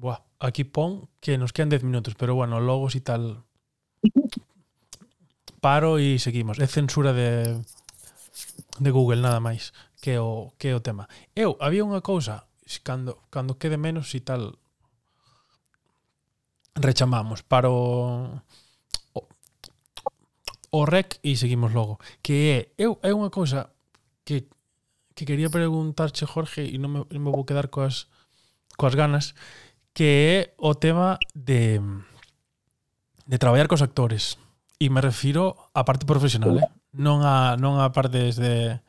Buah, aquí pon que nos quedan 10 minutos, pero bueno, logos y tal. Paro e seguimos. É censura de de Google nada máis que o que o tema. Eu había unha cousa cando, cando quede menos e tal rechamamos para o o rec e seguimos logo. Que é, eu, é unha cousa que, que quería preguntarche, Jorge, e non me, non me vou quedar coas, coas ganas, que é o tema de de traballar cos actores. E me refiro á parte profesional, eh? non, a, non a partes de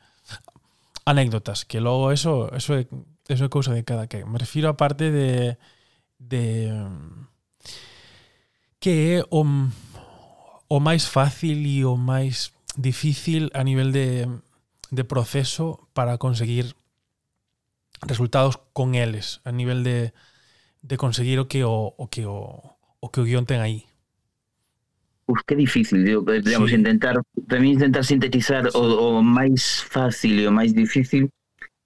anécdotas, que logo eso, eso é eso una cousa de cada que. Me refiro a parte de, de que é o, o máis fácil e o máis difícil a nivel de, de proceso para conseguir resultados con eles, a nivel de, de conseguir o que o, o que o, o que o guión ten aí. Uf, que difícil, digo, digamos, sí. intentar, para mí intentar sintetizar sí. o, o máis fácil e o máis difícil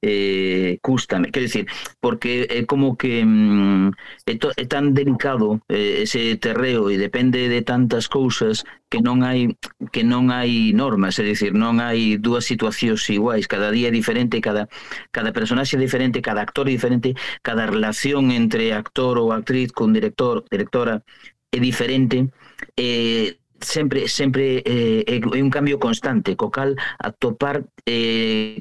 eh, cústame, quer dicir, porque é como que mm, é, to, é tan delicado eh, ese terreo e depende de tantas cousas que non hai que non hai normas, é dicir, non hai dúas situacións iguais, cada día é diferente, cada cada personaxe é diferente, cada actor é diferente, cada relación entre actor ou actriz con director, directora é diferente, eh sempre sempre eh, é un cambio constante, co cal atopar eh,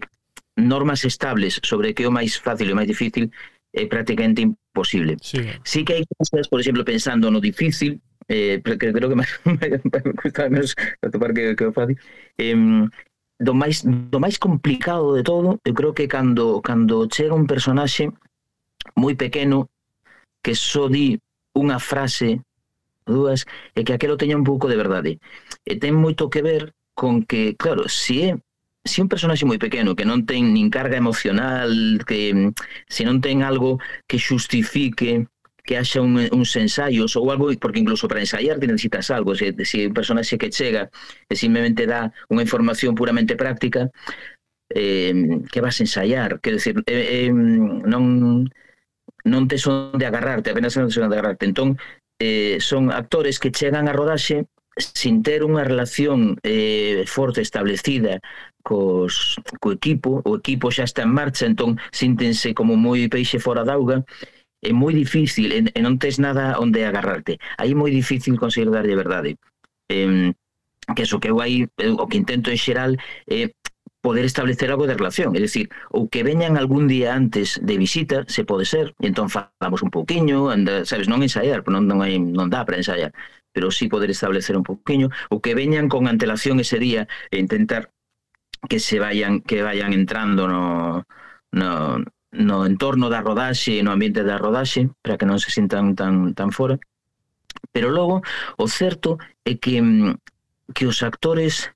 normas estables sobre que é o máis fácil e o máis difícil é prácticamente imposible. Sí. sí que hai cousas, por exemplo, pensando no difícil, eh, que creo que máis me custa menos atopar que, que o fácil, eh, do máis do máis complicado de todo, eu creo que cando cando chega un personaxe moi pequeno que só di unha frase dúas e que aquelo teña un pouco de verdade. E ten moito que ver con que, claro, si é si un personaxe moi pequeno que non ten nin carga emocional, que mm, se non ten algo que xustifique que haxa un, uns ensaios ou algo, porque incluso para ensaiar te necesitas algo, se, se un personaxe que chega e simplemente dá unha información puramente práctica, eh, que vas a ensaiar, quero decir, eh, eh, mm, non non tes onde agarrarte, apenas non tes onde agarrarte. Entón, eh, son actores que chegan a rodaxe sin ter unha relación eh, forte establecida cos, co equipo, o equipo xa está en marcha, entón síntense como moi peixe fora d'auga, é moi difícil, e, e non tes nada onde agarrarte. Aí é moi difícil conseguir darlle verdade. Eh, que eso que eu aí, o que intento en xeral, é eh, poder establecer algo de relación, é dicir, ou que veñan algún día antes de visita, se pode ser, e entón falamos un pouquiño, anda, sabes, non ensaiar, non, non, hai, non dá para ensaiar, pero sí poder establecer un pouquiño, ou que veñan con antelación ese día e intentar que se vayan que vayan entrando no, no, no entorno da rodaxe e no ambiente da rodaxe para que non se sintan tan tan fora pero logo o certo é que mm, que os actores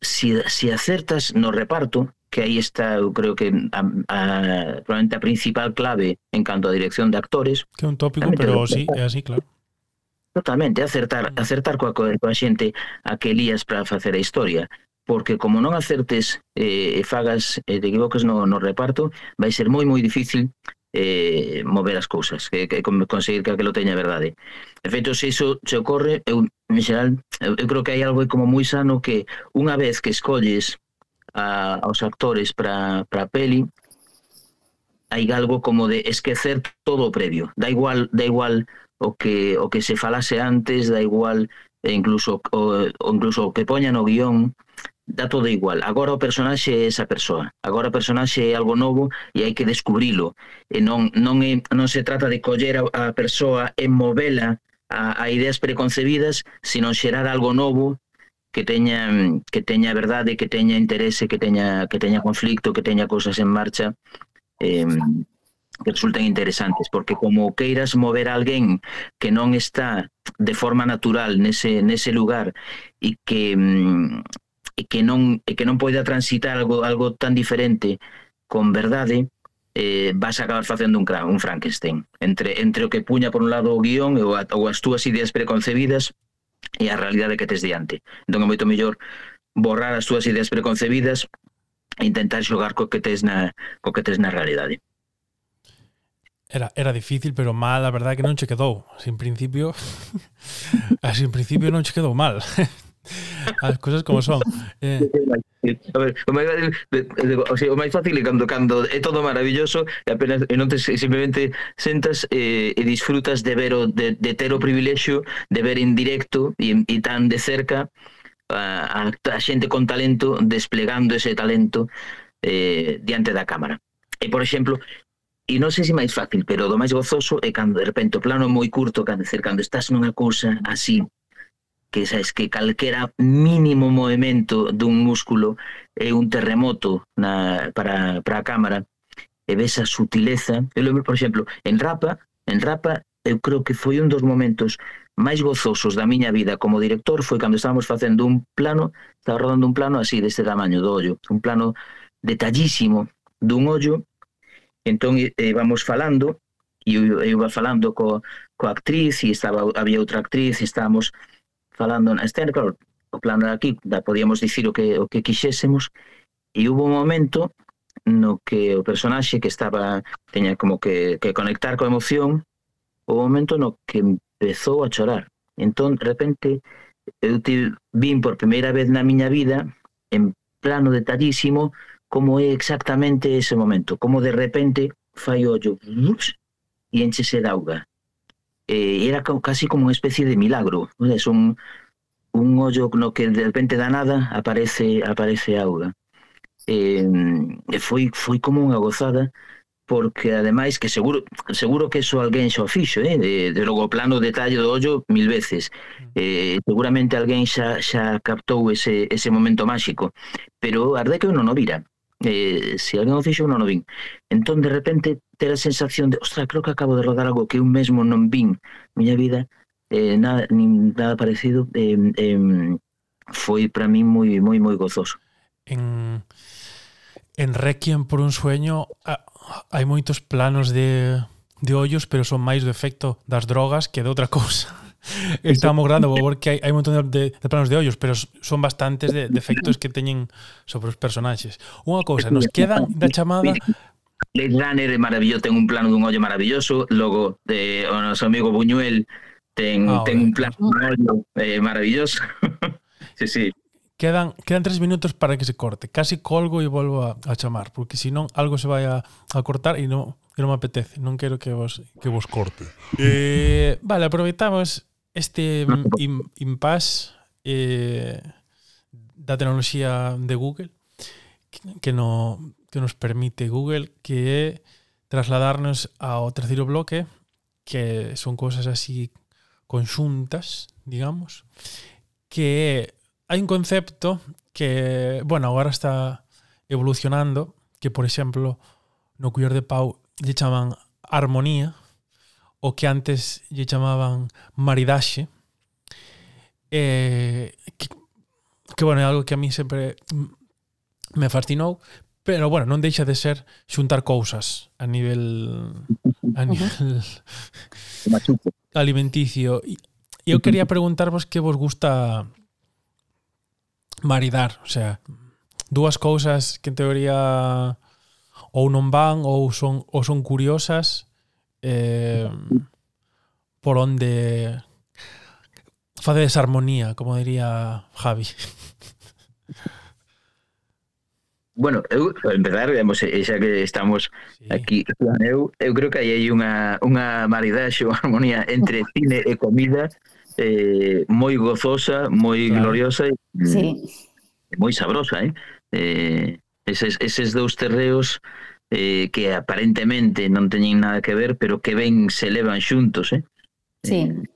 si si acertas no reparto que aí está, eu creo que a, a, probablemente a principal clave en canto a dirección de actores. Que é un tópico, pero sí, é así, claro. Totalmente, acertar, mm. acertar coa, coa xente a que lías para facer a historia porque como non acertes eh, e fagas e eh, te equivoques no, no reparto, vai ser moi moi difícil eh, mover as cousas, que, que conseguir que aquilo teña verdade. De feito, se iso se ocorre, eu, en xeral, eu, eu creo que hai algo como moi sano que unha vez que escolles a, aos actores para a peli, hai algo como de esquecer todo o previo. Da igual, da igual o que o que se falase antes, da igual e incluso o, o incluso o que poña no guión, dá todo igual. Agora o personaxe é esa persoa. Agora o personaxe é algo novo e hai que descubrilo. E non, non, é, non se trata de coller a, a persoa e movela a, a ideas preconcebidas, sino xerar algo novo que teña que teña verdade, que teña interese, que teña que teña conflicto, que teña cousas en marcha eh, que resulten interesantes, porque como queiras mover a alguén que non está de forma natural nese nese lugar e que mm, e que non e que non poida transitar algo algo tan diferente con verdade, eh, vas a acabar facendo un, un Frankenstein entre, entre o que puña por un lado o guión ou, a, ou as túas ideas preconcebidas e a realidade que tes diante entón é moito mellor borrar as túas ideas preconcebidas e intentar xogar co que tes na, co que tes na realidade Era, era difícil, pero mal, a verdade que non che quedou. Sin principio, sin principio non che quedou mal. Ah, As cousas como son. Eh. A ver, o máis, o, sea, o máis fácil é cando, cando é todo maravilloso e apenas e non te, simplemente sentas eh, e disfrutas de ver o, de, de ter o privilexio de ver en directo e, e tan de cerca a, a xente con talento desplegando ese talento eh, diante da cámara. E, por exemplo, e non sei se máis fácil, pero do máis gozoso é cando de repente o plano é moi curto, cando, cando estás nunha cousa así, que sabes que calquera mínimo movimento dun músculo é un terremoto na, para, para a cámara e ves a sutileza. Eu lembro, por exemplo, en Rapa en Rapa eu creo que foi un dos momentos máis gozosos da miña vida. Como director foi cando estábamos facendo un plano estaba rodando un plano así deste tamaño do ollo un plano detallísimo dun ollo. Entón íbamos falando e eu, eu iba falando co, coa actriz e estaba había outra actriz e estábamos falando na escena, claro, o plano era aquí, da podíamos dicir o que, o que quixésemos, e hubo un momento no que o personaxe que estaba teña como que, que conectar coa emoción o momento no que empezou a chorar. Entón de repente eu te vin por primeira vez na miña vida en plano detallísimo como é exactamente ese momento como de repente fai ollo e enchese de auga eh, era casi como unha especie de milagro. Es un, un ollo no que de repente da nada aparece aparece auga. Eh, foi foi como unha gozada porque ademais que seguro seguro que eso alguén xa o fixo, eh, de, de logo plano detalle do ollo mil veces. Mm. Eh, seguramente alguén xa xa captou ese ese momento máxico, pero arde que non o vira eh, se alguén o fixo non o vin. Entón de repente ter a sensación de ostra, creo que acabo de rodar algo que eu mesmo non vin miña vida eh, nada, nin nada parecido. Eh, eh, foi para mí moi moi moi gozoso. En, en Requiem por un sueño hai moitos planos de, de ollos pero son máis do efecto das drogas que de outra cousa. Estamos grande, porque hai, hai un montón de, de planos de ollos, pero son bastantes de defectos que teñen sobre os personaxes. Unha cousa, nos quedan da chamada Blade Runner é maravilloso, ten un plano dun ollo maravilloso, logo de o noso amigo Buñuel ten ah, ten un plano dun ollo eh, maravilloso. sí, sí. Quedan, quedan tres minutos para que se corte. Casi colgo e volvo a, a chamar, porque senón algo se vai a, a cortar e non, e non me apetece. Non quero que vos, que vos corte. Eh, vale, aproveitamos este im, impasse eh, da tecnoloxía de Google que, no, que nos permite Google que é trasladarnos ao terceiro bloque que son cosas así conxuntas, digamos, que hai un concepto que, bueno, agora está evolucionando, que por exemplo, no cuir de pau lle chaman armonía, o que antes lle chamaban maridaxe, eh, que, que, bueno, é algo que a mí sempre me fascinou, pero, bueno, non deixa de ser xuntar cousas a nivel a nivel alimenticio. E eu quería preguntarvos que vos gusta maridar, o sea, dúas cousas que en teoría ou non van ou son ou son curiosas eh, por onde facedes armonía, como diría Javi. Bueno, eu, en verdade, vemos, xa que estamos sí. aquí, eu, eu creo que aí hai unha, unha maridaxe ou armonía entre cine e comida eh, moi gozosa, moi claro. gloriosa e sí. moi sabrosa, eh? eh eses, eses dous terreos eh, que aparentemente non teñen nada que ver, pero que ben se levan xuntos, eh? Sí. Eh,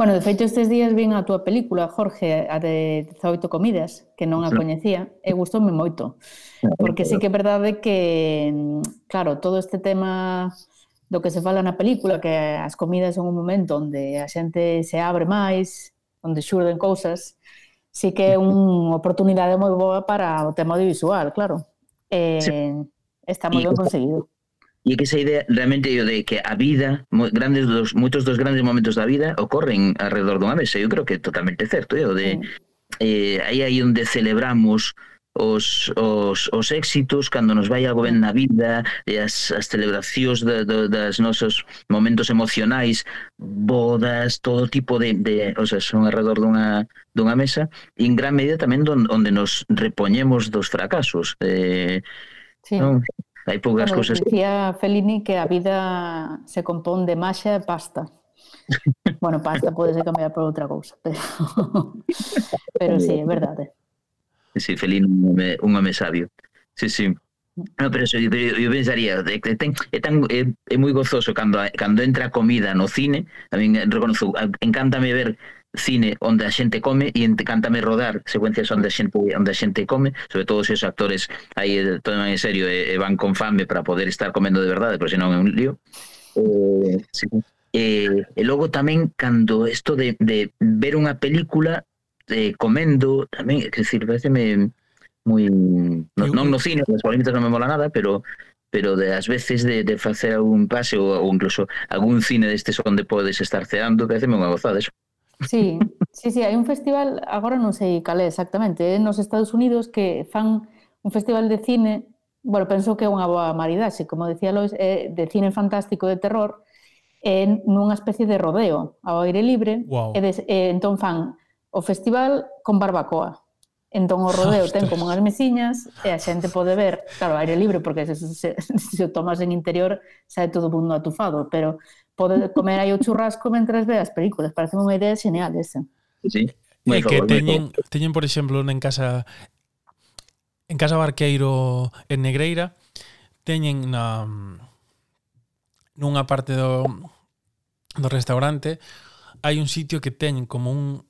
bueno, de feito, estes días vin a túa película, Jorge, a de 18 comidas, que non a coñecía, e gustoume moito. Porque sí que é verdade que, claro, todo este tema do que se fala na película, que as comidas son un momento onde a xente se abre máis, onde xurden cousas, sí que é unha oportunidade moi boa para o tema audiovisual, claro. Eh, sí. Está moi ben conseguido. E que esa idea realmente yo de que a vida, grandes dos, moitos dos grandes momentos da vida ocorren alrededor dunha mesa. Eu creo que é totalmente certo, eu de sí. eh, aí aí onde celebramos os, os, os éxitos cando nos vai algo ben na vida e as, as celebracións de, de, das nosos momentos emocionais bodas, todo tipo de, de o sea, son alrededor dunha, dunha mesa e en gran medida tamén don, onde nos repoñemos dos fracasos eh, Sí. Non? Hai poucas bueno, cousas. Dicía Fellini que a vida se compón de maxa e pasta. bueno, pasta pode ser cambiar por outra cousa, pero pero sí, é verdade. Sí, Fellini un home sabio. Sí, sí. No, pero eso, eu, yo pensaría é, ten, é, tan, é, é moi gozoso cando, cando entra comida no cine tamén reconozo, encántame ver cine onde a xente come e encántame rodar secuencias onde a xente onde a xente come, sobre todo se os actores aí eh, toman en serio e, e van con fame para poder estar comendo de verdade, porque senón é un lío. Eh, sí. eh, e logo tamén cando isto de, de ver unha película eh, comendo tamén, é dicir, pareceme moi no, non no cine, as polémicas non me mola nada, pero pero de ás veces de, de facer algún pase ou, ou incluso algún cine destes onde podes estar ceando, pareceme unha gozada eso. Sí, sí, sí, hai un festival, agora non sei cal é exactamente, é nos Estados Unidos que fan un festival de cine, bueno, penso que é unha boa maridaxe, como decía Lois, é de cine fantástico de terror, en nunha especie de rodeo ao aire libre, wow. e, des, e entón fan o festival con barbacoa. Entón o rodeo Ostras. ten como unhas mesiñas e a xente pode ver, claro, aire libre porque se, se, se o tomas en interior sae todo o mundo atufado, pero poder comer aí o churrasco mentres ve as películas. Parece unha idea genial esa. Sí. Moi e que teñen, teñen, por exemplo, en casa en Casa Barqueiro en Negreira teñen na nunha parte do do restaurante hai un sitio que teñen como un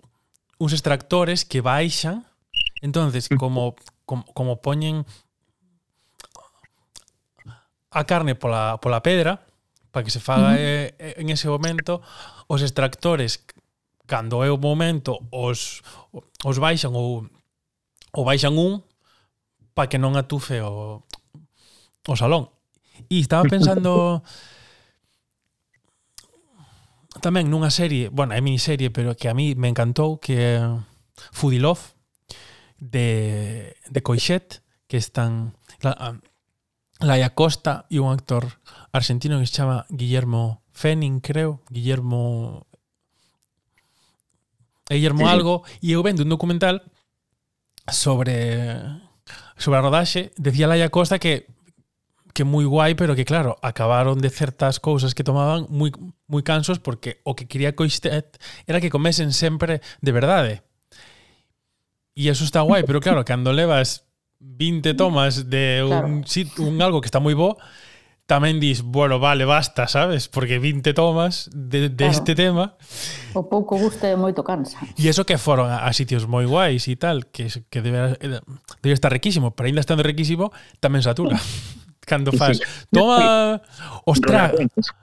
uns extractores que baixan entonces como como, como poñen a carne pola, pola pedra para que se faga uh -huh. eh, en ese momento, os extractores cando é o momento os os baixan ou ou baixan un para que non atufe o o salón. E estaba pensando tamén nunha serie, bueno, é miniserie, pero que a mí me encantou que Foodie Love de de Coixet, que están Laia Costa e un actor argentino que se chama Guillermo Fenning, creo, Guillermo Guillermo Sí, sí. algo e eu vendo un documental sobre sobre a rodaxe, decía Laia Costa que que moi guai, pero que claro, acabaron de certas cousas que tomaban moi moi cansos porque o que quería Coixet era que comesen sempre de verdade. E eso está guai, pero claro, cando levas 20 tomas de un, claro. un algo que está moi bo, tamén dis, bueno, vale, basta, sabes? Porque 20 tomas de, de claro. este tema. O pouco gusta e moito cansa. E eso que foron a, a sitios moi guais e tal, que, que debe, debe estar riquísimo, pero ainda estando riquísimo, tamén satura. Cando faz. toma... Ostras...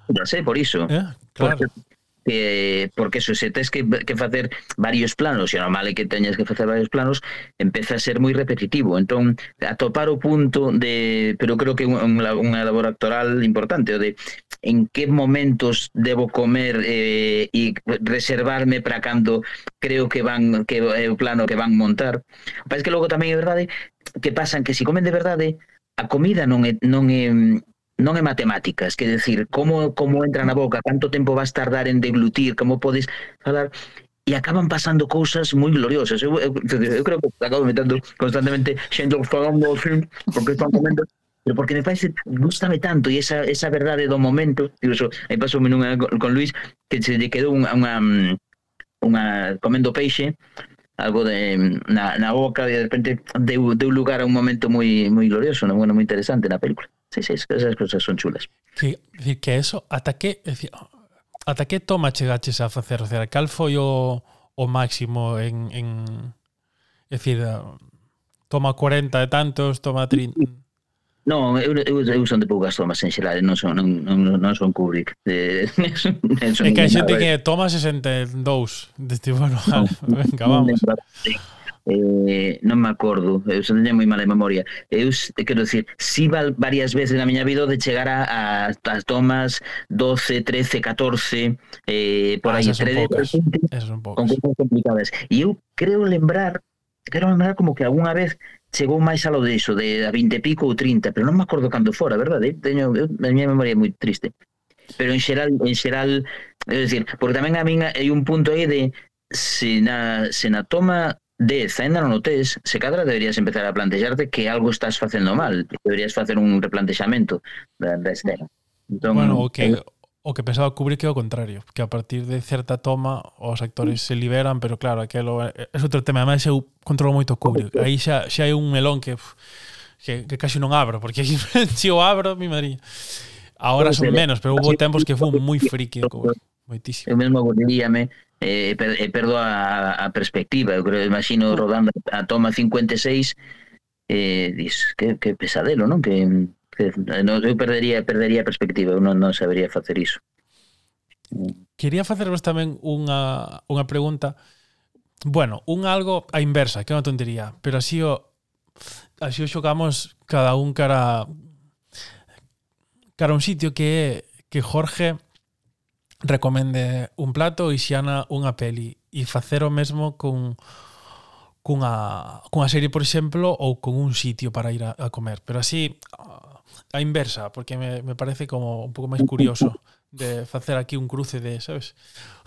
Non sei por iso. Eh? Claro. Porque eh, porque eso, se tens que, que facer varios planos, e normal é que teñas que facer varios planos, empeza a ser moi repetitivo. Entón, atopar o punto de, pero creo que unha, unha labor actoral importante, o de en que momentos debo comer eh, e reservarme para cando creo que van que é o plano que van montar. Parece que logo tamén é verdade que pasan que se si comen de verdade, a comida non é, non é non é matemáticas, que decir, como como entra na boca, canto tempo vas tardar en deglutir, como podes falar e acaban pasando cousas moi gloriosas. Eu, eu, eu creo que acabo metendo constantemente xente falando así, porque están comendo pero porque me parece gustame tanto e esa, esa verdade do momento incluso aí paso nunha con, con Luis que se lle quedou unha, unha unha comendo peixe algo de na, na boca e de repente deu, deu lugar a un momento moi moi glorioso, non? bueno, moi interesante na película. Sí, sí, esas cousas son chulas. Que, decir, que eso, ata que, decir, ata que toma chegaches a facer? O sea, cal foi o, o máximo en, en é dicir, toma 40 e tantos, toma 30... Non, eu, eu, eu son de poucas tomas en xeral, non son, non, non, non son Kubrick. Eh, son é que hai xente que toma 62, deste, bueno, vale, venga, vamos eh, non me acordo, eu eh, xa teña moi mala memoria. Eu quero dicir, si val varias veces na miña vida de chegar a, a, as tomas 12, 13, 14, eh, por ah, aí entre con cousas complicadas. E eu creo lembrar, creo lembrar como que algunha vez chegou máis a lo de iso, de a 20 e pico ou 30, pero non me acordo cando fora, verdade? Teño, eu, a miña memoria é moi triste. Pero en xeral, en xeral, é dicir, porque tamén a min hai un punto aí de se na, se na toma de non o tes, se cadra deberías empezar a plantexarte que algo estás facendo mal, deberías facer un replantexamento da, da escena. Entón, bueno, o que, eh, o que pensaba Kubrick é o contrario, que a partir de certa toma os actores se liberan, pero claro, aquelo é outro tema, además eu controlo moito Kubrick. Aí xa, xa hai un melón que, que, que casi non abro, porque se o abro, mi madriña. Ahora pois son menos, pero hubo tempos que foi moi friki de Kubrick, moitísimo. Eu mesmo aburríame Eh, eh, per, eh, perdo a, a perspectiva eu creo, imagino rodando a toma 56 eh, dis, que, que pesadelo non? Que, que eh, no, eu perdería perdería a perspectiva eu non, non sabería facer iso Quería facervos tamén unha, unha pregunta. Bueno, un algo a inversa, que é unha tontería, pero así o así o xogamos cada un cara cara a un sitio que é que Jorge recomende un plato e Xiana unha peli e facer o mesmo cun cunha, cunha serie, por exemplo, ou con un sitio para ir a, a comer. Pero así, a inversa, porque me, me parece como un pouco máis curioso de facer aquí un cruce de, sabes?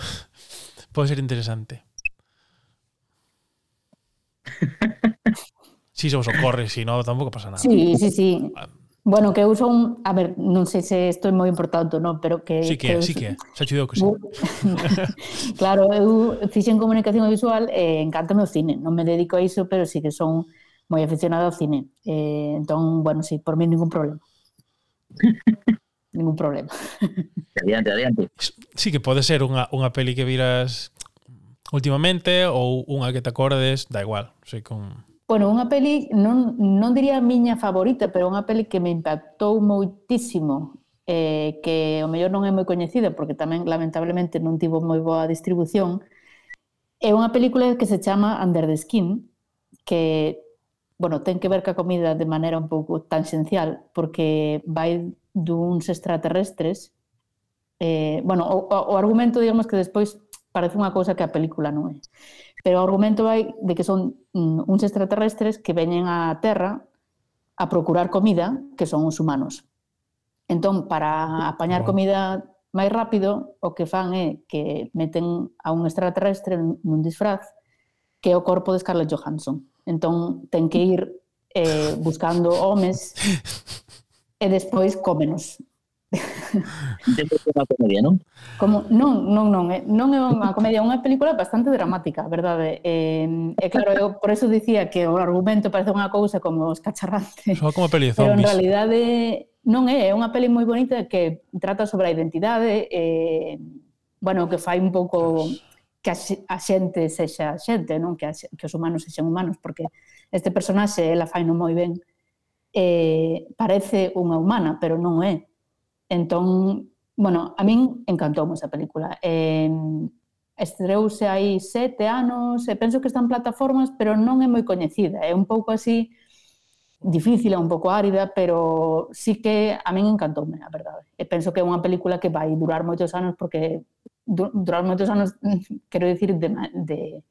Pode ser interesante. Si se vos ocorre, si no, tampouco pasa nada. Sí, sí, sí. Bueno, que eu son, a ver, non sei se estou moi importante ou non, pero que... Sí que, que sí que, xa chido que sí. claro, eu fixen comunicación visual e eh, encántame o cine, non me dedico a iso, pero sí que son moi aficionado ao cine. Eh, entón, bueno, sí, por mí ningún problema. ningún problema. Adiante, adiante. Sí que pode ser unha, unha peli que viras últimamente ou unha que te acordes, da igual, sei con Bueno, unha peli, non, non diría a miña favorita, pero unha peli que me impactou moitísimo, eh, que o mellor non é moi coñecida, porque tamén, lamentablemente, non tivo moi boa distribución, é unha película que se chama Under the Skin, que, bueno, ten que ver ca comida de maneira un pouco tangencial, porque vai duns extraterrestres, eh, bueno, o, o argumento, digamos, que despois parece unha cousa que a película non é. Pero o argumento vai de que son mm, uns extraterrestres que veñen á Terra a procurar comida, que son os humanos. Entón, para apañar wow. comida máis rápido, o que fan é que meten a un extraterrestre nun disfraz que é o corpo de Scarlett Johansson. Entón, ten que ir eh, buscando homes e despois cómenos unha comedia, non? Como, non, non, non, eh, non é unha comedia, é unha película bastante dramática, verdade? E, eh, eh, claro, eu por eso dicía que o argumento parece unha cousa como escacharrante. Só como peli de zombies. Pero en realidade non é, é unha peli moi bonita que trata sobre a identidade, eh, bueno, que fai un pouco que a xente sexa xente, non que, a, que os humanos sexan humanos, porque este personaxe ela fai non moi ben. Eh, parece unha humana, pero non é Entón, bueno, a min encantoume esa película. Eh, estreouse hai sete anos, e penso que está en plataformas, pero non é moi coñecida. É un pouco así, difícil, é un pouco árida, pero sí que a min encantoume, a verdade. E penso que é unha película que vai durar moitos anos, porque durar moitos anos, quero dicir, de, de,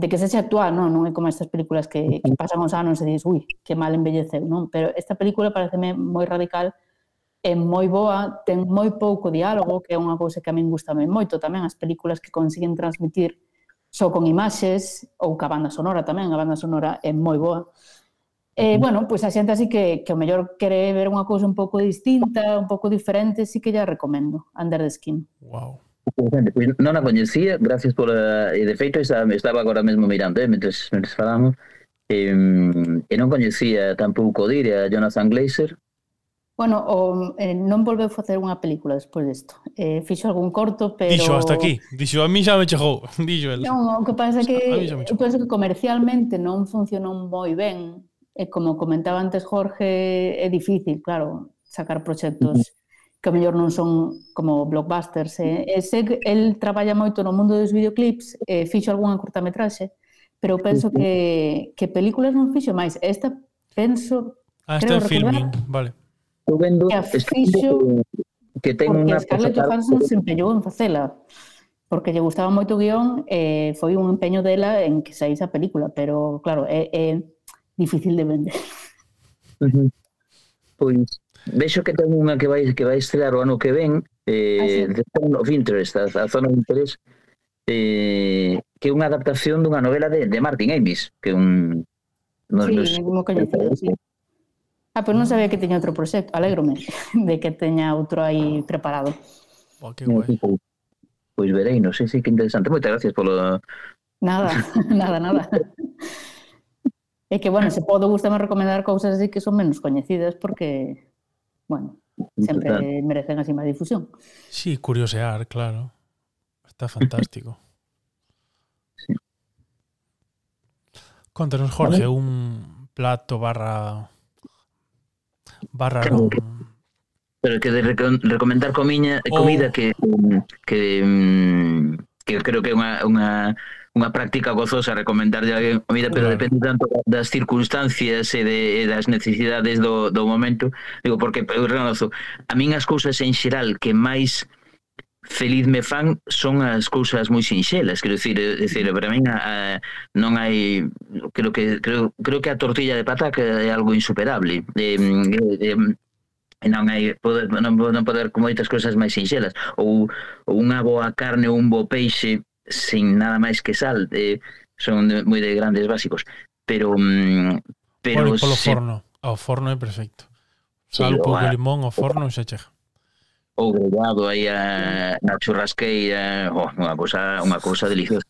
de que sexe actual, non? Non é como estas películas que, que pasan os anos e dices, ui, que mal envelleceu, non? Pero esta película pareceme moi radical é moi boa, ten moi pouco diálogo, que é unha cousa que a min gusta moito tamén, as películas que consiguen transmitir só con imaxes, ou ca banda sonora tamén, a banda sonora é moi boa. E, eh, bueno, pois pues a xente así que, que o mellor quere ver unha cousa un pouco distinta, un pouco diferente, sí que lla recomendo, Under the Skin. Wow. Non a coñecía, gracias por... A... E de feito, estaba agora mesmo mirando, eh, mentres, mentres falamos, e, e non coñecía tampouco dir a Jonathan Glazer, Bueno, o, eh, non volveu facer unha película despois disto. Eh, fixo algún corto, pero... Dixo hasta aquí. Dixo, a mí xa me chegou. Dixo el. Non, o que pasa que, eu penso que comercialmente non funcionou moi ben. E como comentaba antes Jorge, é difícil, claro, sacar proxectos que a mellor non son como blockbusters. Eh? E se el traballa moito no mundo dos videoclips, eh, fixo algunha cortametraxe, pero penso que, que películas non fixo máis. Esta, penso... Ah, esta é filming, recordar, vale estou vendo que, fixo, que ten porque unha Scarlett Johansson se empeñou en facela porque lle gustaba moito o guión eh, e foi un empeño dela en que saíse a película pero claro, é, é difícil de vender uh -huh. Pois vexo que ten unha que vai que vai estrear o ano que ven eh, ah, sí. The Zone of Interest a, a zona de interés eh, que é unha adaptación dunha novela de, de Martin Amis que é un non, sí, no, no, no, no, Ah, pero non sabía que teña outro proxecto. Alégrome de que teña outro aí preparado. Oh, que guai. Pois verei, non sei, sí, que interesante. Moitas gracias polo... Nada, nada, nada. É que, bueno, se podo gustame recomendar cousas así que son menos coñecidas porque, bueno, sempre merecen así máis difusión. Sí, curiosear, claro. Está fantástico. Sí. Contanos, Jorge, vale. un plato barra barra non pero que de recomendar comiña, comida oh. que que mm, que creo que é unha, unha unha práctica gozosa recomendarlle a comida, pero claro. depende tanto das circunstancias e, de, e das necesidades do, do momento. Digo, porque, eu renozo, a min as cousas en xeral que máis feliz me fan son as cousas moi sinxelas, quero dicir, é, dicir para min a, a, non hai creo que creo, creo que a tortilla de pataca é algo insuperable. Eh, eh, e non hai poder, non, non poder con moitas cousas máis sinxelas. Ou, ou unha boa carne ou un bo peixe sin nada máis que sal eh, son de, moi de grandes básicos. Pero mm, pero polo, polo se... forno. Ao forno é perfecto. Sal, sí, pouco limón ao forno xa chega ou grellado aí a, na churrasqueira, oh, unha cousa, unha cousa deliciosa.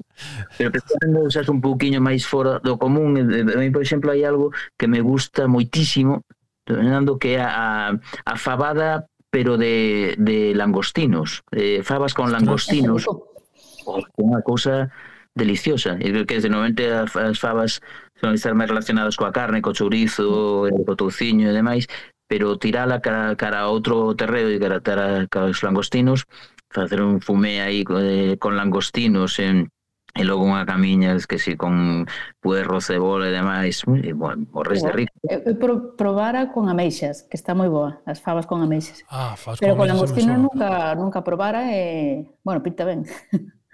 Pero pensando xa un pouquiño máis fora do común, eh, eh, a mí, por exemplo, hai algo que me gusta moitísimo, pensando que é a, a fabada pero de, de langostinos, eh, fabas con langostinos, oh, unha cousa deliciosa. E que normalmente as fabas son estar máis relacionadas coa carne, co chourizo, co touciño e demais, pero tirala cara, cara a outro terreo e cara, cara, cara aos langostinos, facer un fumé aí eh, con langostinos en e logo unha camiña que si con puerro, cebola e demais, e, bueno, morres de rico. Eu, eu pro, probara con ameixas, que está moi boa, as favas con ameixas. Ah, favas Pero con, con langostinos nunca nunca probara e, bueno, pinta ben.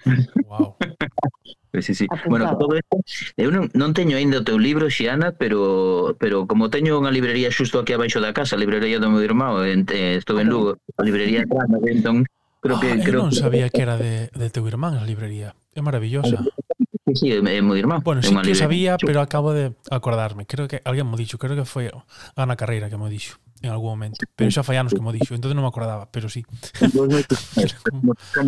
Wow. Sí, sí. Apuntado. Bueno, todo esto, eh, eu non, non teño aínda o teu libro, Xiana, pero pero como teño unha librería xusto aquí abaixo da casa, a librería do meu irmão, eh, en, eh, estou en Lugo, a librería entón, creo ah, que... Ah, creo non que... sabía que era de, de teu irmán a librería, é maravillosa. Sí, é moi irmán. Bueno, sí que sabía, pero acabo de acordarme. Creo que alguén mo dixo, creo que foi Ana Carreira que mo dixo en algún momento, pero xa fai anos que mo dixo, entón non me acordaba, pero sí. somos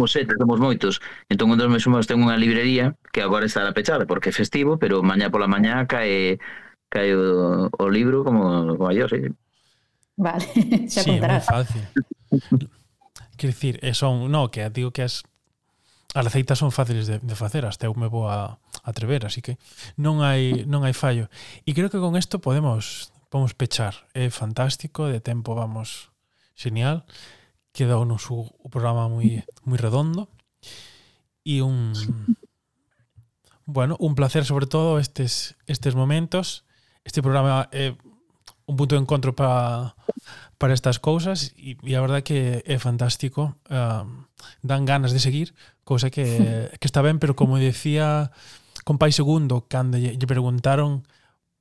sete, eh, somos moitos. Entón, dos meus irmãos ten unha librería que agora estará pechada porque é festivo, pero mañá pola mañá cae, cae o, o libro como, como yo, sí. Vale, xa sí, contarás. Sí, fácil. Quer dicir, eh, son, no, que digo que as as receitas son fáciles de, de facer, hasta eu me vou a, atrever, así que non hai non hai fallo. E creo que con isto podemos podemos pechar. É fantástico, de tempo vamos genial. Quedounos o, o programa moi moi redondo. E un bueno, un placer sobre todo estes estes momentos. Este programa é un punto de encontro para para estas cousas e, e a verdade que é fantástico uh, dan ganas de seguir Cousa que, que está ben, pero como decía Compai Segundo, cando lle, lle preguntaron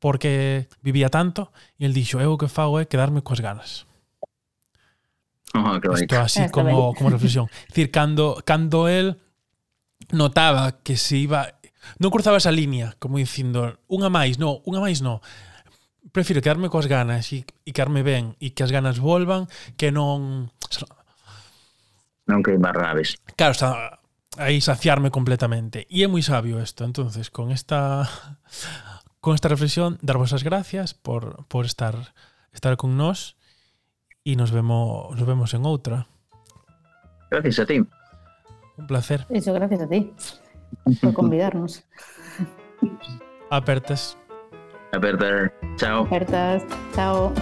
por que vivía tanto, e el dixo, eu o que fago é quedarme coas ganas. Oh, Isto así eh, como, como reflexión. Es decir, cando, cando él notaba que se iba... Non cruzaba esa línea, como dicindo, unha máis, non, unha máis non. Prefiro quedarme coas ganas e, e quedarme ben e que as ganas volvan que non... Non queimar naves. Claro, está, aí saciarme completamente. E é moi sabio isto. entonces con esta con esta reflexión, darvos as gracias por, por estar estar con nós e nos vemos nos vemos en outra. Gracias a ti. Un placer. Eso, gracias a ti por convidarnos. Apertas. Apertas. Chao. Apertas. Chao.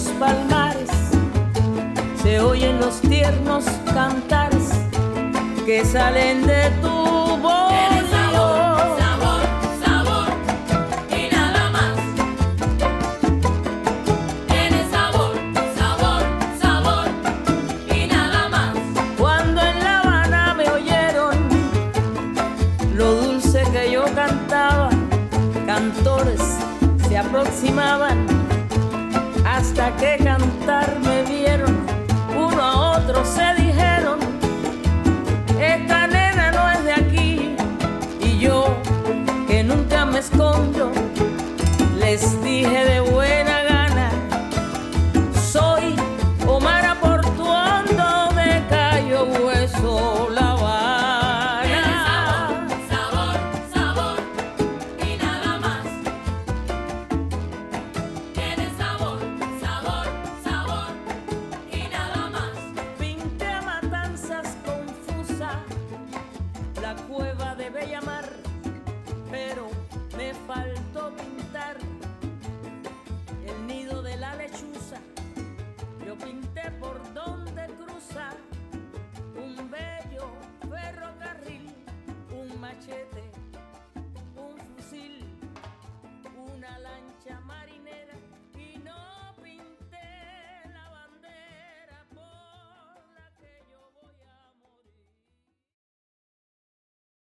Preciosos palmares se oyen los tiernos cantares que salen de tu es, dije de